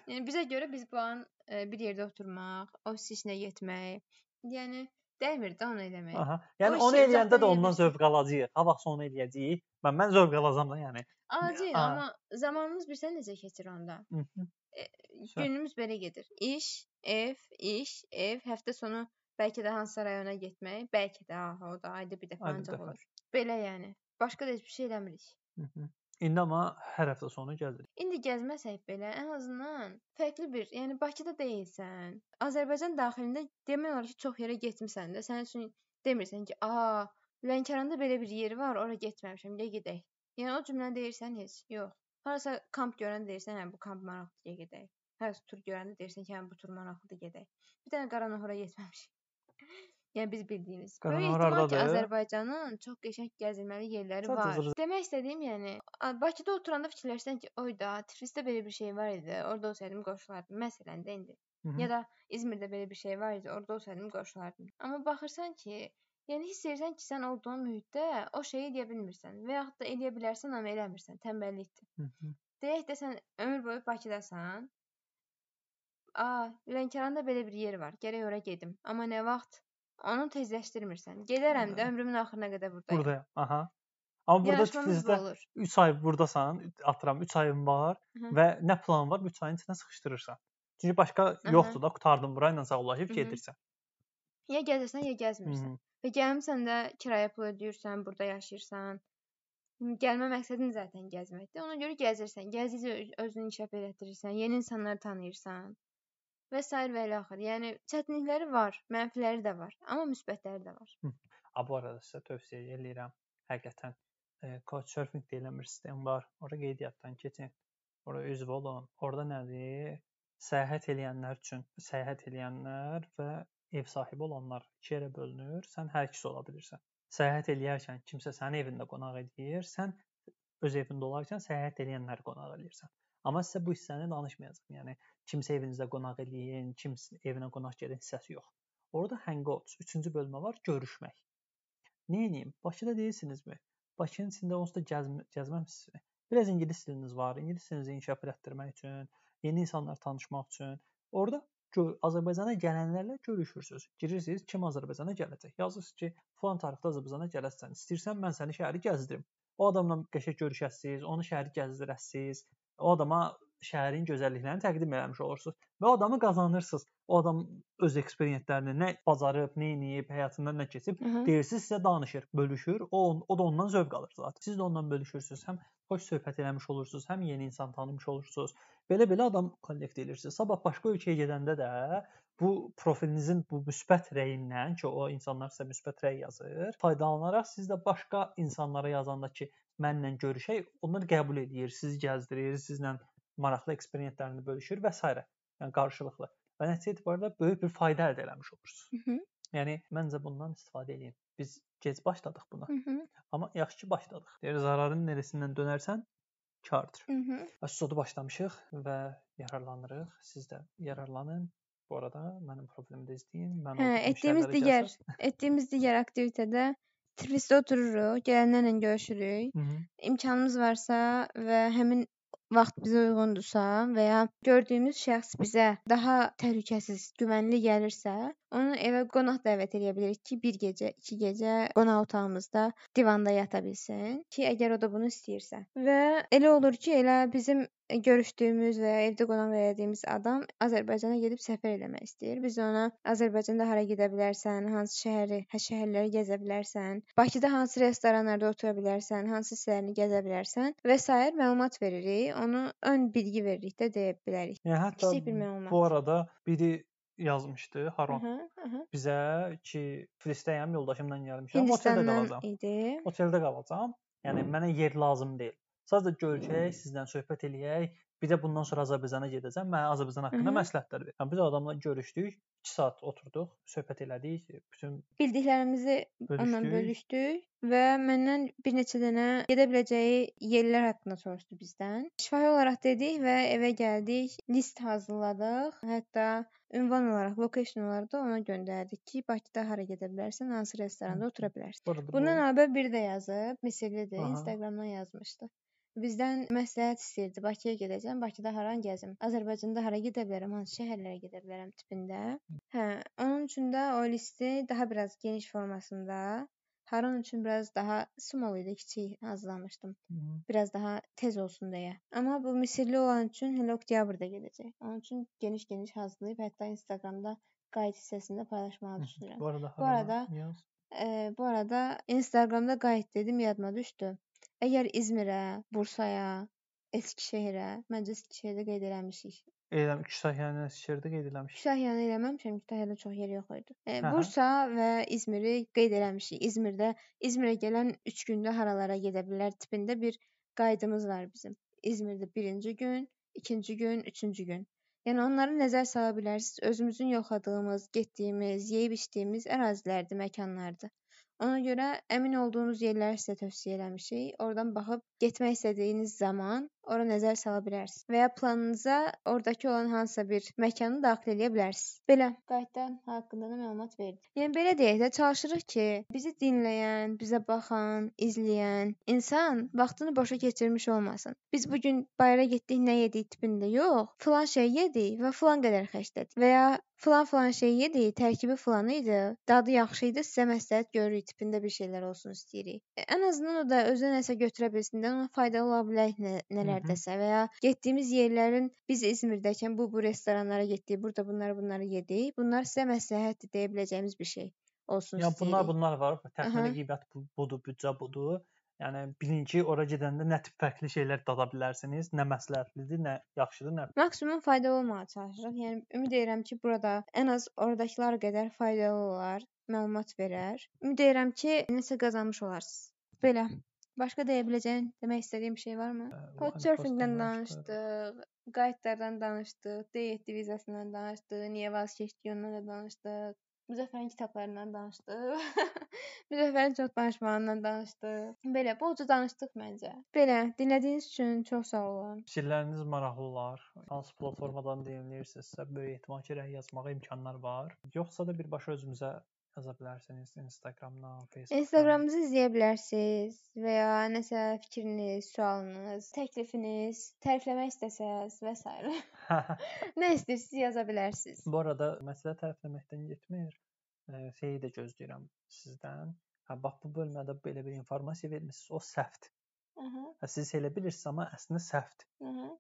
Yəni bizə görə biz bu an e, bir yerdə oturmaq, ofis işinə getmək, yəni dəymir də onu eləmək. Aha. Yəni O onu eləyəndə də ondan zövq alacağıq. Ha vaxt onu eləyəcəyik. Mən mən zövq alacağam da, yəni. Aa. amma zamanımız bilsən necə keçir onda? Mhm. Sən- Günümüz belə gedir. İş, ev, iş, ev, həftə sonu bəlkə də hansısa rayona getmək, bəlkə də aha, o da ayda bir dəfə ancaq olur. Belə yəni. Başqa da heç bir şey eləmirik. Mhm. İndi amma hər həftə sonu gəzirik. İndi gəzməsək belə, ən azından fərqli bir, yəni Bakıda deyilsən, Azərbaycan daxilində demək olar ki, çox yerə getmisən də. Sənin üçün demirsən ki, "A, Lənkəranda belə bir yer var, ora getməmişəm, gəl gedək." Yəni o cümləni deyirsən heç? Yox. Harasa kamp görəndə deyirsən, hə bu kamp maraqlıdır, gedək. Harasa tur görəndə deyirsən ki, hə bu tur maraqlıdır, gedək. Bir dənə Qaranahora getməmişik. yəni biz bildiyimiz. Böyük ehtimal ki? Azərbaycanın çox qəşəng gəzilməli yerləri Sadəcə var. zır- Demək istədiyim, yəni Bakıda oturanda fikirləşsən ki, oy da, Tiflisdə belə bir şey var idi, orada olsaydım qoşulardım. Məsələn də indi. Mhm. Ya da İzmirdə belə bir şey var idi, orada olsaydım qoşulardım. Amma baxırsan ki, yəni hiss edirsən ki, sən olduğun mühitdə o şeyi eləyə bilmirsən və yaxud da eləyə bilərsən, amma eləmirsən. Tənbəllikdir. Deyək də sən ömür boyu Bakıdasan. A, Lənkəranda belə bir yer var. Gərək ora gedim. Amma nə vaxt? Onu tezləşdirmirsən. Gedərəm də ömrümün axırına qədər buradayam. Buradayam. Aha. Amma burada Tiflisdə olur. 3 ay burdasan, atıram 3 ayın var Mhm. və nə plan var? 3 ayın içində sıxışdırırsan. Çünki başqa yoxdur da, qurtardım bura ilə sağollaşıb gedirsən. Ya gəzirsən, ya gəzmirsən. Mhm. Və gəlmisən də kirayə pul ödəyirsən, burada yaşayırsan. Gəlmə məqsədin zaten gəzməkdir. Ona görə gəzirsən, gəzdikcə özünü inkişaf elətdirirsən, yeni insanlar tanıyırsan və sair və ilə axır. Yəni çətinlikləri var, mənfiləri də var, amma müsbətləri də var. A bu arada sizə tövsiyə eləyirəm. Həqiqətən e, Couchsurfing deyilən bir sistem var. Ora qeydiyyatdan keçin. Ora üzv olun. Orada nədir? Səyahət edənlər üçün səyahət edənlər və ev sahibi olanlar iki yerə bölünür. Sən hər ikisi ola bilirsən səyahət eləyərkən kimsə sənin evində qonaq edir, sən öz evində olarkən səyahət edənləri qonaq eləyirsən. Amma sizə bu hissəni danışmayacağam. Yəni kimsə evinizdə qonaq eləyin, kimsə evinə qonaq gəlin hissəsi yox. Orada hangouts 3-cü bölmə var, görüşmək. Edeyim? Bakıda deyilsinizmi? Bakının içində onsuz da gəzmə, gəzməmisiniz. Biraz ingilis diliniz var. İngilis dilinizi inkişaf etdirmək üçün, yeni insanlar tanışmaq üçün. Orada Azərbaycana gələnlərlə görüşürsüz. Girirsiniz, kim Azərbaycana gələcək? Yazırsınız ki, falan tarixdə Azərbaycana gələsən. İstəyirsən mən səni şəhəri gəzdirim. O adamla qəşəng görüşəsiz, onu şəhəri gəzdirəsiz. O adama şəhərin gözəlliklərini təqdim eləmiş olursunuz və adamı qazanırsınız. O adam öz eksperimentlərini nə bacarıb, nə edib, həyatından nə keçib, deyirsiniz sizə danışır, bölüşür. O o da ondan zövq alır zaten. Siz də ondan bölüşürsüz. Həm xoş söhbət eləmiş olursunuz, həm yeni insan tanımış olursunuz. Belə-belə adam kollekt edirsiniz. Sabah başqa ölkəyə gedəndə də bu profilinizin bu müsbət rəyindən ki, o insanlar sizə müsbət rəy yazır, faydalanaraq siz də başqa insanlara yazanda ki, mənlə görüşək, onlar qəbul edir, sizi gəzdirir, sizlə maraqlı eksperimentlərini bölüşür və s. Yəni qarşılıqlı. Və nəticə etibarilə böyük bir fayda əldə etmiş olursunuz. Hı -hı. Yəni məncə bundan istifadə edin. Biz gec başladıq buna. Hı -hı. Amma yaxşı ki başladıq. Deyir zararın nerəsindən dönərsən kardır. Hı -hı. Əpizodu başlamışıq və yararlanırıq. Siz də yararlanın. Bu arada mənim profilimdə izləyin. Mən hə, etdiyimiz digər etdiyimiz digər aktivitetədə Tiflisdə otururuq, gələnlərlə görüşürük. Hı -hı. İmkanımız varsa və həmin vaxt bizə uyğundursa və ya gördüyümüz şəxs bizə daha təhlükəsiz, güvənli gəlirsə, onu evə qonaq dəvət edə bilərik ki, bir gecə, iki gecə qonaq otağımızda divanda yata bilsin ki, əgər o da bunu istəyirsə. Və elə olur ki, elə bizim görüşdüyümüz və ya evdə qonaq elədiyimiz adam Azərbaycana gedib səfər eləmək istəyir. Biz ona Azərbaycanda hara gedə bilərsən, hansı şəhəri, hə şəhərləri gəzə bilərsən, Bakıda hansı restoranlarda otura bilərsən, hansı hissələrini gəzə bilərsən və sair məlumat veririk. Onu ön bilgi veririk də deyə bilərik. Yəni hətta Kiçik bir məlumat. Bu arada biri yazmışdı Haron. Hı -hı, hı. Bizə ki, Filistəyəm, yoldaşımla gəlmişəm, oteldə qalacağam. Idi. Oteldə qalacağam. Yəni mənə yer lazım deyil. Sadəcə görüşək, sizlə söhbət eləyək. Bir də bundan sonra Azərbaycana gedəcəm. Mənə Azərbaycan haqqında məsləhətlər ver. Yəni biz adamla görüşdük, 2 saat oturduq, söhbət elədik, bütün bildiklərimizi onunla bölüşdük və məndən bir neçə dənə gedə biləcəyi yerlər haqqında soruşdu bizdən. Şifahi olaraq dedik və evə gəldik, list hazırladıq. Hətta ünvan olaraq, location olaraq da ona göndərdik ki, Bakıda hara gedə bilərsən, hansı restoranda otura bilərsən. Bundan əlavə bir də yazıb, Misirlidir, Instagramdan yazmışdı. Bizdən məsləhət istəyirdi. Bakıya gedəcəm, Bakıda haran gəzim? Azərbaycanda hara gedə bilərəm, hansı şəhərlərə gedə bilərəm tipində. Hə, onun üçün də o listi daha biraz geniş formasında, Haran üçün biraz daha small idi, kiçik hazırlamışdım. Hı -hı. Biraz daha tez olsun deyə. Amma bu Misirli olan üçün hələ oktyabrda gedəcək. Onun üçün geniş-geniş hazırlayıb hətta Instagramda qayıt hissəsində paylaşmağı düşünürəm. Bu arada, bu arada, e, bu arada Instagramda qayıt dedim, yadıma düşdü. Əgər İzmirə, Bursaya, Eskişehirə, məncə Eskişehirdə qeyd eləmişik. Eləm Kütahyəni Eskişehirdə qeyd eləmişik. Kütahyəni eləməmişəm, Kütahyada çox yer yox idi. E, Bursa və İzmiri qeyd eləmişik. İzmirdə İzmirə gələn 3 gündə haralara gedə bilər tipində bir qaydımız var bizim. İzmirdə birinci gün, ikinci gün, üçüncü gün. Yəni onları nəzər sala bilərsiniz. Özümüzün yoxladığımız, getdiyimiz, yeyib içdiyimiz ərazilərdir, məkanlardır. Ona görə əmin olduğunuz yerləri sizə tövsiyə eləmişik. Oradan baxıb getmək istədiyiniz zaman ora nəzər sala bilərsiniz və ya planınıza ordakı olan hansısa bir məkanı daxil edə bilərsiniz. Belə, qayıtdan haqqında da məlumat verdim. Yəni belə deyək də, çalışırıq ki, bizi dinləyən, bizə baxan, izləyən insan vaxtını boşa keçirmiş olmasın. Biz bu gün bayıra getdik, nə yedik tipində yox, filan şey yedik və filan qədər xərclədik və ya filan filan şey yedik, tərkibi filan idi, dadı yaxşı idi, sizə məsləhət görürük tipində bir şeylər olsun istəyirik. E, ən azından o da özünə nəsə götürə bilsin də, ona faydalı ola bilər nə, nələrdəsə və ya getdiyimiz yerlərin biz İzmirdəykən bu bu restoranlara getdik, burada bunları bunları yedik. Bunlar sizə məsləhətdir deyə biləcəyimiz bir şey. olsun Ya bunlar istəyirik. bunlar var. Təxmini qiymət bu- budur, büdcə budur. Yəni bilin ki, ora gedəndə nə tip fərqli şeylər dada bilərsiniz, nə məsləhətlidir, nə yaxşıdır, nə Maksimum faydalı olmağa çalışırıq. Yəni ümid edirəm ki, burada ən az oradakılar qədər faydalı olar, məlumat verər. Ümid edirəm ki, nəsə qazanmış olarsınız. Belə. Başqa deyə biləcəyin, demək istədiyin bir şey varmı? Couchsurfingdən danışdıq, qayıtlardan danışdıq, D7 vizasından danışdıq, niyə vaz keçdik ondan da danışdıq. Müzəffərin kitablarından danışdıq. Müzəffərin çox danışmağından danışdıq. Belə, bolca danışdıq məncə. Belə, dinlədiyiniz üçün çox sağ olun. Fikirləriniz maraqlı olar. Hansı platformadan dinləyirsinizsə, böyük ehtimal ki, rəy yazmağa imkanlar var. Yoxsa da birbaşa özümüzə yaza bilərsiniz Instagramdan, Facebookdan. Instagramımızı izləyə bilərsiniz və ya nəsə fikriniz, sualınız, təklifiniz, tərifləmək istəsəz və s. nə istəyirsiniz yaza bilərsiniz. Bu arada məsələ tərəfləməkdən getmir. Şeyi də gözləyirəm sizdən. Hə, bax bu bölmədə belə bir informasiya vermisiniz, o səhvdir. Hə, siz elə bilirsiniz, amma əslində səhvdir.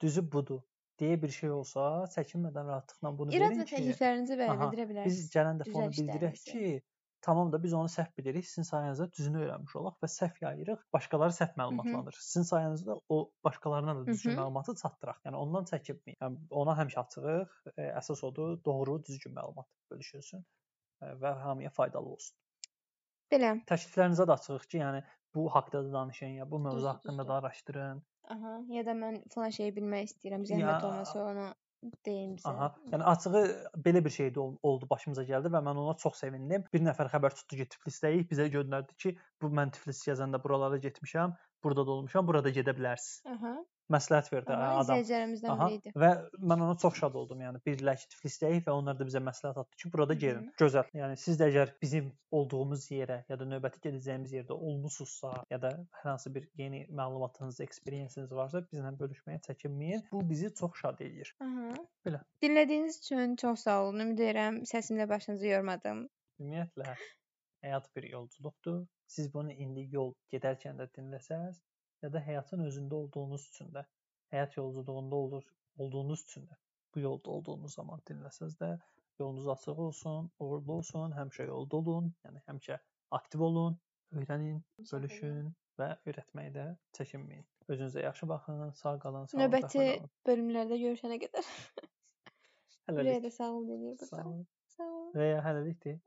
Düzü budur deyə bir şey olsa, çəkinmədən rahatlıqla bunu İrad verin və ki, təkliflərinizi belə Aha, bildirə biz bilərsiniz. gələn dəfə onu bildirək ki, tamam da biz onu səhv bilirik, sizin sayənizdə düzünü öyrənmiş olaq və səhv yayırıq, başqaları səhv məlumatlandırır. Sizin sayənizdə o başqalarına da düzgün məlumatı çatdıraq. Yəni ondan çəkinməyin. Yəni ona həmişə açığıq. E, əsas odur, doğru, düzgün məlumat bölüşülsün e, və hamıya faydalı olsun. Belə. Təkliflərinizə də açığıq ki, yəni bu haqqda da danışın ya bu mövzu haqqında da araşdırın. Aha, ya da mən falan şeyi bilmək istəyirəm, zəhmət Ya- olmasa onu deyin bizə. Aha. Yəni açığı belə bir şey də ol- oldu, başımıza gəldi və mən ona çox sevindim. Bir nəfər xəbər tutdu ki, Tiflisdəyik, bizə göndərdi ki, bu mən Tiflis gəzəndə buralara getmişəm, burada da olmuşam, burada gedə bilərsiniz. Aha. Məsləhət verdi Aha, adam. izləyicilərimizdən Aha. biri idi. Və mən ona çox şad oldum. Yəni birləş Tiflisdəyik və onlar da bizə məsləhət atdı ki, burada Hı gedin. -hı. Gözəl. Yəni siz də əgər bizim olduğumuz yerə ya da növbəti gedəcəyimiz yerdə olmusunuzsa, ya da hər hansı bir yeni məlumatınız, eksperiyensiniz varsa, bizlə bölüşməyə çəkinməyin. Bu bizi çox şad edir. Aha. Belə. Dinlədiyiniz üçün çox sağ olun. Ümid edirəm səsimlə başınızı yormadım. Ümumiyyətlə həyat bir yolculuqdur. Siz bunu indi yol gedərkən də dinləsəz, ya da həyatın özündə olduğunuz üçün də, həyat yolculuğunda olur, olduğunuz üçün də, bu yolda olduğunuz zaman dinləsəz də yolunuz açıq olsun, uğurlu olsun, həmişə yolda olun, yəni həmişə aktiv olun, öyrənin, bölüşün və öyrətməkdə çəkinməyin. Özünüzə yaxşı baxın, sağ qalın, sağlıqla Növbəti qalın. bölümlərdə görüşənə qədər. Hələlik. sağ olun Sağ olun. Sağ olun. Və hələlikdir.